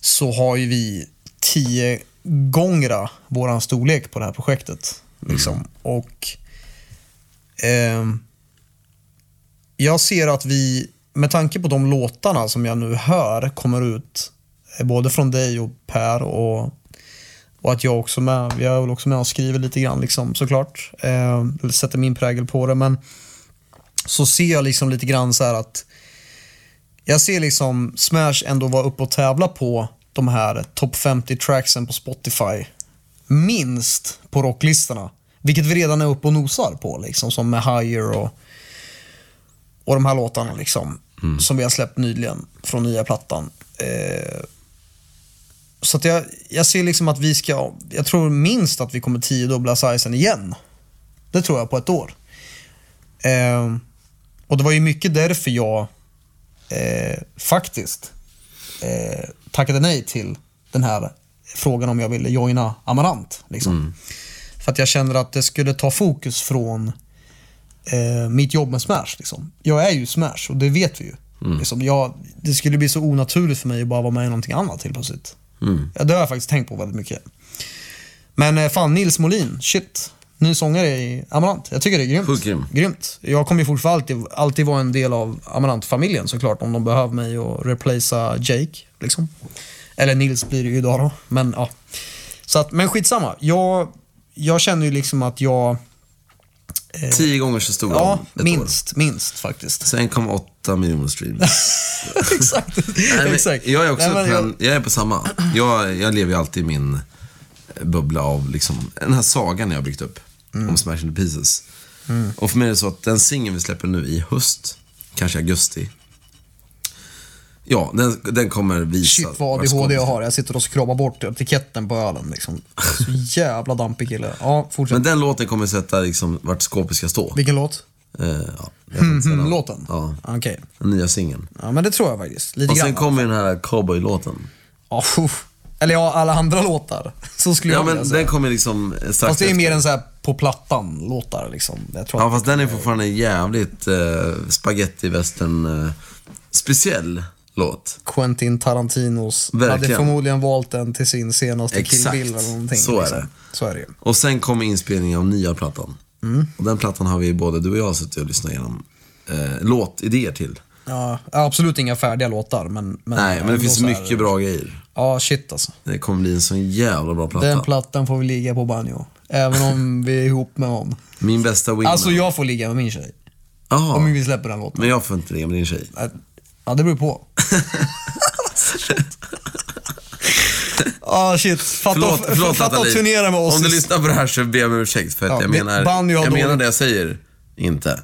så har ju vi tio gånger våran storlek på det här projektet. Liksom. Och eh, jag ser att vi, med tanke på de låtarna som jag nu hör kommer ut, eh, både från dig och Per och, och att jag också med, jag är väl också med och skriver lite grann liksom, såklart. Eh, sätter min prägel på det, men så ser jag liksom lite grann så här att jag ser liksom Smash ändå vara uppe och tävla på de här topp 50 tracksen på Spotify. Minst på rocklistorna. Vilket vi redan är uppe och nosar på, liksom, som med Higher och, och de här låtarna liksom, som vi har släppt nyligen från nya plattan. Eh, så att jag, jag ser liksom att vi ska, jag tror minst att vi kommer tiodubbla sizen igen. Det tror jag på ett år. Eh, och det var ju mycket därför jag eh, faktiskt eh, tackade nej till den här frågan om jag ville joina Amarant. Liksom. För att jag känner att det skulle ta fokus från eh, mitt jobb med Smash. Liksom. Jag är ju Smash och det vet vi ju. Liksom, jag, det skulle bli så onaturligt för mig att bara vara med i någonting annat helt plötsligt. Ja, det har jag faktiskt tänkt på väldigt mycket. Men eh, fan, Nils Molin, shit. Ny sångare i Amarant. Jag tycker det är grymt. Sjukt grym. Grymt. Jag kommer ju fortfarande alltid, alltid vara en del av Amarant-familjen såklart om de behöver mig och replacea Jake. Liksom. Eller Nils blir det ju idag då. Men ja. Så att, men skitsamma. Jag, jag känner ju liksom att jag... Tio gånger så stor Ja, ett år. minst. Minst faktiskt. Så 1,8 miljoner streams. Exakt. Nej, Exakt. Jag är också Nej, men jag- jag är på samma. Jag, jag lever ju alltid i min bubbla av liksom, den här sagan jag har byggt upp Mm. om Smash into Pieces. Och för mig är det så att den singeln vi släpper nu i höst, kanske augusti. Ja, den, den kommer visa. Shit vad ADHD jag har. Jag sitter och skrapar bort etiketten på ölen. Liksom. Så jävla dampig kille. Ja, fortsätt. Men den låten kommer sätta liksom, vart skåpet ska stå. Vilken låt? Eh, ja, namn. Låten? Ja, Okej. den nya singeln. Ja, men det tror jag faktiskt. Lite Och sen grann. kommer den här cowboy-låten. Ja, uff. Eller ja, alla andra låtar. Så skulle Ja, jag men säga. den kommer liksom strax Fast det är mer än så här på plattan-låtar. Liksom. Jag tror Ja, fast den är fortfarande en jävligt eh, spaghetti western eh, speciell låt. Quentin Tarantinos hade Verkligen. förmodligen valt den till sin senaste Exakt. Kill Bill eller någonting. Så är liksom. det. Så är det. Och sen kommer inspelningen av nya plattan. Mm. Och den plattan har vi både du och jag suttit och lyssnat igenom eh, låtidéer till. Ja, absolut inga färdiga låtar, men... men Nej, men det finns så här- mycket bra grejer. Ja, shit alltså. Det kommer bli en sån jävla bra platta. Den plattan får vi ligga på banjo. Även om vi är ihop med någon. Min bästa wingman. Alltså jag får ligga med min tjej. Jaha. Om vi släpper den låten. Men jag får inte det med din tjej. Ja, det beror på. Ah shit. Fatta, Förlåt, förlåt fatta turnera med oss. Om du lyssnar på det här så ber jag om ursäkt. För att Ja, jag men menar, Banjo har jag menar det jag säger. Inte.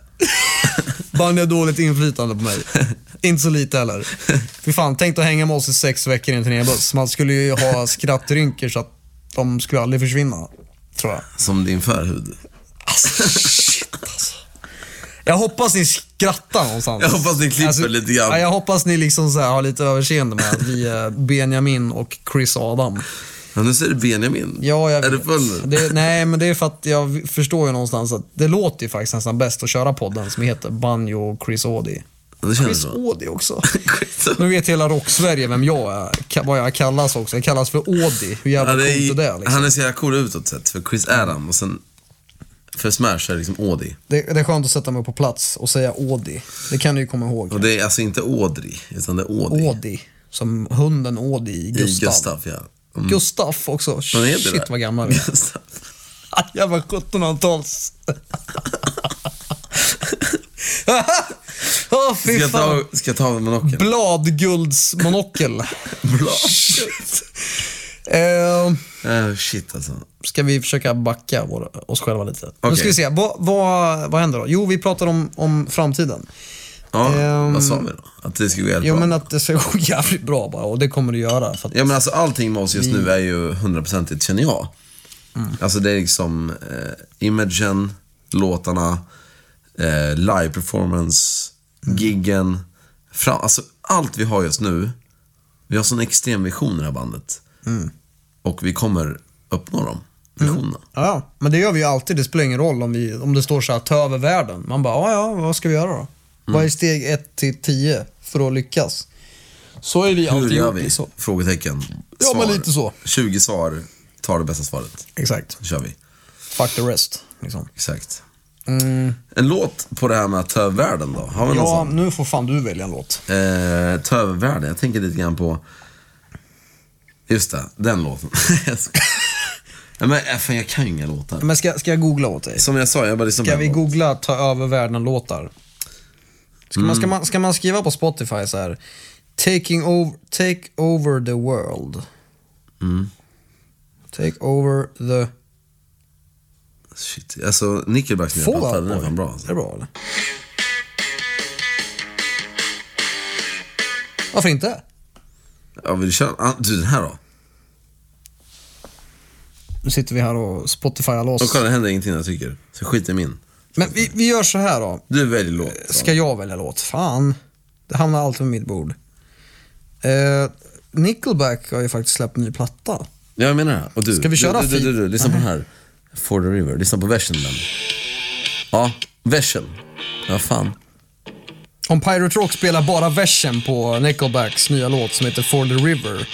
Bandy har dåligt inflytande på mig. Inte så lite heller. Fy fan, tänk att hänga med oss i sex veckor i en turnébuss. Man skulle ju ha skrattrynkor så att de skulle aldrig försvinna. Tror jag. Som din förhud. Jag hoppas ni skrattar någonstans. Jag hoppas ni klipper lite grann. Ja, jag hoppas ni liksom så här har lite överseende med att vi är Benjamin och Chris Adam. Ja, nu säger du Benjamin. Ja, jag Är du full? Det, nej, men det är för att jag förstår ju någonstans att det låter ju faktiskt nästan bäst att köra podden som heter Banjo och Chris Audi. Ja, Det känns Chris. Audi också. Nu vet hela rock-Sverige vem jag är. Vad jag kallas också. Jag kallas för Audi. Hur jävla Ja, det coolt är det är, liksom? Han är så jävla cool utåt sett. För Chris Adam och sen för Smash är liksom Audi. det, det är skönt att sätta mig på plats och säga Audi. Det kan du ju komma ihåg. Och det är alltså inte Audrey, utan det är Audi. Audi. Som hunden Audi i I Gustav. Gustav, ja. Mm. Gustaf också. Shit det? vad gammal vi är. Gustav. Jävla 1700-tals. Åh Ska fy jag fan. ta, ska jag ta av monokeln? Bladguldsmonokel. Blad. eh, Uh, shit alltså. ska vi försöka backa vår, oss själva lite. Nu Okej. ska vi se, vad, vad, vad händer då? Jo, vi pratar om, om framtiden. Ja, Ehm, vad sa vi då? Att det ska gå jävligt bra? men att det ska gå jävligt bra bara och det kommer det göra. För Ja men alltså allting med oss just nu är ju hundraprocentigt känner jag. Mm. Alltså det är liksom eh, imagen, låtarna, eh, live performance, Mm. giggen. Fram, alltså allt vi har just nu. Vi har sån extrem vision i det här bandet. Mm. Och vi kommer uppnå de visionerna. ja, men det gör vi ju alltid. Det spelar ingen roll om, vi, om det står så här, ta över världen. Man bara, ja, ja, vad ska vi göra då? Vad är steg 1 till 10 för att lyckas? Så är vi Hur alltid gör gjort. vi? Liksom. Frågetecken. Ja, men lite så. 20 svar, tar det bästa svaret. Exakt. Så kör vi. Fuck the rest. Liksom. Exakt. Mm. En låt på det här med att ta över världen då? Har vi någon Ja, sån? nu får fan du välja en låt. Eh, ta över världen. Jag tänker lite grann på... Just det, den låten. Nej, men äh, fan, jag kan ju inga låtar. Men ska, ska jag googla åt dig? Som jag sa, jag bara på Ska vi googla ta över världen-låtar? Ska, man, ska, man, ska man skriva på Spotify så här Taking over, take over the world. Take over the Shit. Alltså, Nickelbacks nya platta, den är fan bra. Är det Alltså. bra eller? Varför inte? Ja, vill du köra? Ah, du, den här då? Nu sitter vi här och Spotifyar Och loss. kolla, det händer ingenting jag tycker. Så skit i min. Men vi, vi gör så här då. Du väljer låt. Ska jag välja låt? Fan. Det hamnar alltid på mitt bord. Eh, Nickelback har ju faktiskt släppt en ny platta. Ja, jag menar det. Och du, Ska vi köra du, du, du, du, feed? Lyssna på den här. For the River. Lyssna på versen den. Ja, versen. Ja, fan. Om Pirate Rock spelar bara versen på Nickelbacks nya låt som heter For the River.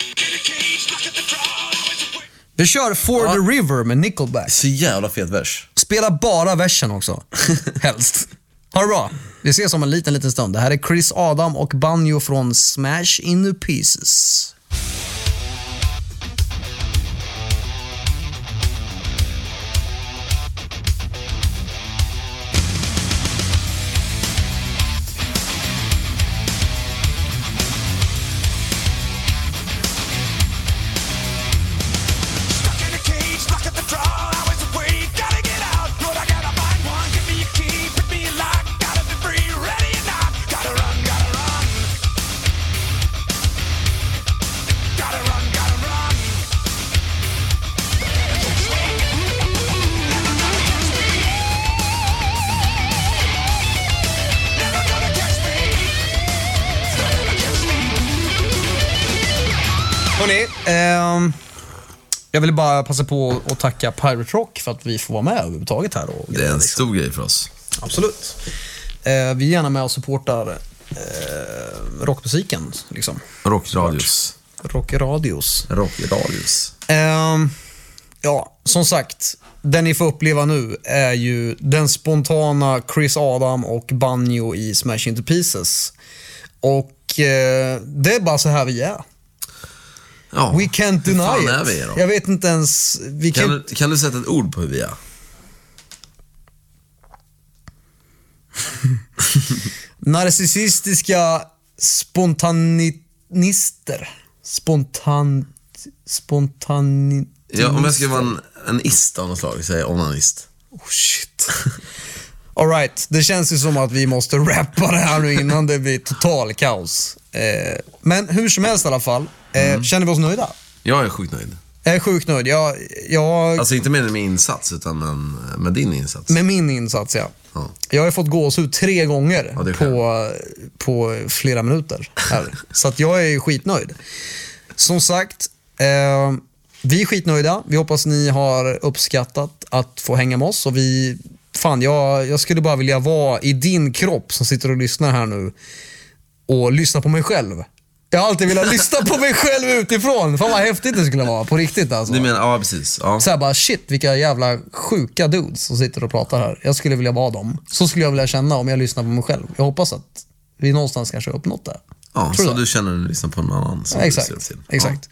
Vi kör For Ja. the River med Nickelback. Så jävla fet vers. Spela bara versen också. Helst. Ha det bra. Vi ses om en liten, liten stund. Det här är Chris Adam och Banjo från Smash Into Pieces. Jag ville bara passa på att tacka Pirate Rock för att vi får vara med överhuvudtaget här. Och Det är en stor grej för oss. Absolut. Eh, vi är gärna med och supportar eh, rockmusiken. Liksom. Rockradios. Rockradios. Rockradios. Ehm, ja, som sagt. Den ni får uppleva nu är ju den spontana Chris Adam och Banjo i Smash Into Pieces. Och eh, det är bara så här vi är. Ja. We can't deny fan it. är vi då? Jag vet inte ens... Vi kan, Kan du, kan du sätta ett ord på hur vi är? Narcissistiska spontanister. Spontan... Spontani... Ja, om jag ska vara en, en ist av något slag, säger onanist. Oh, shit. Alright, det känns ju som att vi måste rappa det här nu innan det blir total kaos. Eh, men hur som helst i alla fall, eh, känner vi oss nöjda? Jag är sjukt nöjd. Jag är sjukt nöjd. Jag, jag, Alltså inte med min insats, utan med, med din insats. med min insats, ja. Ja. Jag har fått gåshud tre gånger Ja, på, på flera minuter. Så att jag är skitnöjd. Som sagt, eh, vi är skitnöjda. Vi hoppas ni har uppskattat att få hänga med oss. Och vi, fan, jag, jag skulle bara vilja vara i din kropp som sitter och lyssnar här nu och lyssna på mig själv. Jag har alltid velat lyssna på mig själv utifrån. Fan vad häftigt det skulle vara, på riktigt alltså. Du menar, ja precis. Ja. Så här bara shit vilka jävla sjuka dudes som sitter och pratar här. Jag skulle vilja vara dem. Så skulle jag vilja känna om jag lyssnar på mig själv. Jag hoppas att vi någonstans kanske har uppnått det. Ja, Tror så du? du känner när du lyssnar på någon annan Ja, exakt. till. exakt.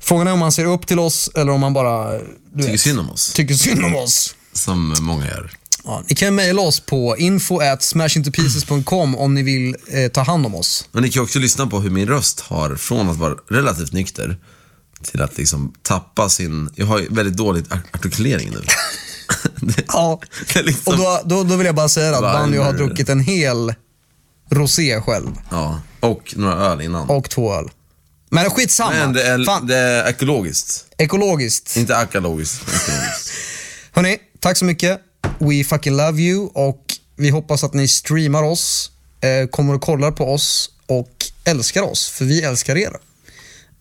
Frågan är om man ser upp till oss eller om man bara Ja. Tycker vet, synd om oss, tycker synd om oss. Som många gör. Ja, ni kan mejla oss på info at smashintopieces.com om ni vill eh, ta hand om oss. Men ni kan också lyssna på hur min röst har, från att vara relativt nykter, till att liksom tappa sin... Jag har väldigt dåligt ar- artikulering nu. det, Ja. det liksom, Och då, då, då vill jag bara säga att. Banjo har druckit en hel rosé själv. ja, och några öl innan. Och två öl. Men skitsamma. Men det är, Fan, det är ekologiskt. ekologiskt. Inte ekologiskt. Hörni, tack så mycket. We fucking love you och vi hoppas att ni streamar oss, eh, kommer och kollar på oss och älskar oss, för vi älskar er.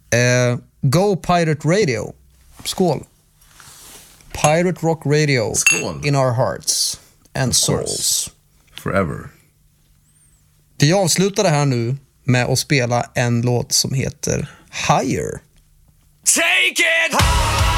Eh, Go Pirate Radio. Skål. Pirate Rock Radio. Skål. In our hearts and souls. Forever. Vi avslutar det här nu med att spela en låt som heter Higher. Take it high.